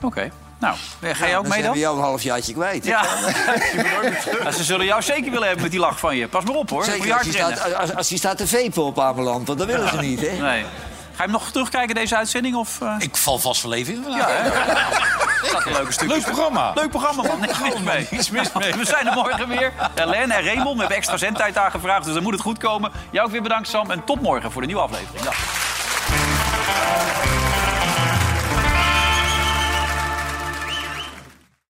Oké. Nou, ga je ook dan mee dan? we jou een halfjaartje kwijt. Ja. Ja, ze zullen jou zeker willen hebben met die lach van je. Pas maar op hoor. Moet Zeker je als hij, staat, als, als staat te vepen op Ameland, want dat willen ze niet, hè? Nee. Ga je hem nog terugkijken, deze uitzending? Of, eh? Ik val vast wel even in vandaag. Ja, hè? Dat een leuke stukjes. Leuk programma. Leuk programma, man. Niks mis mee. Niks mis mee. We zijn er morgen weer. Len en Raymond, we hebben extra zendtijd aangevraagd, dus dan moet het goed komen. Jou ook weer bedankt, Sam. En tot morgen voor de nieuwe aflevering. Dag.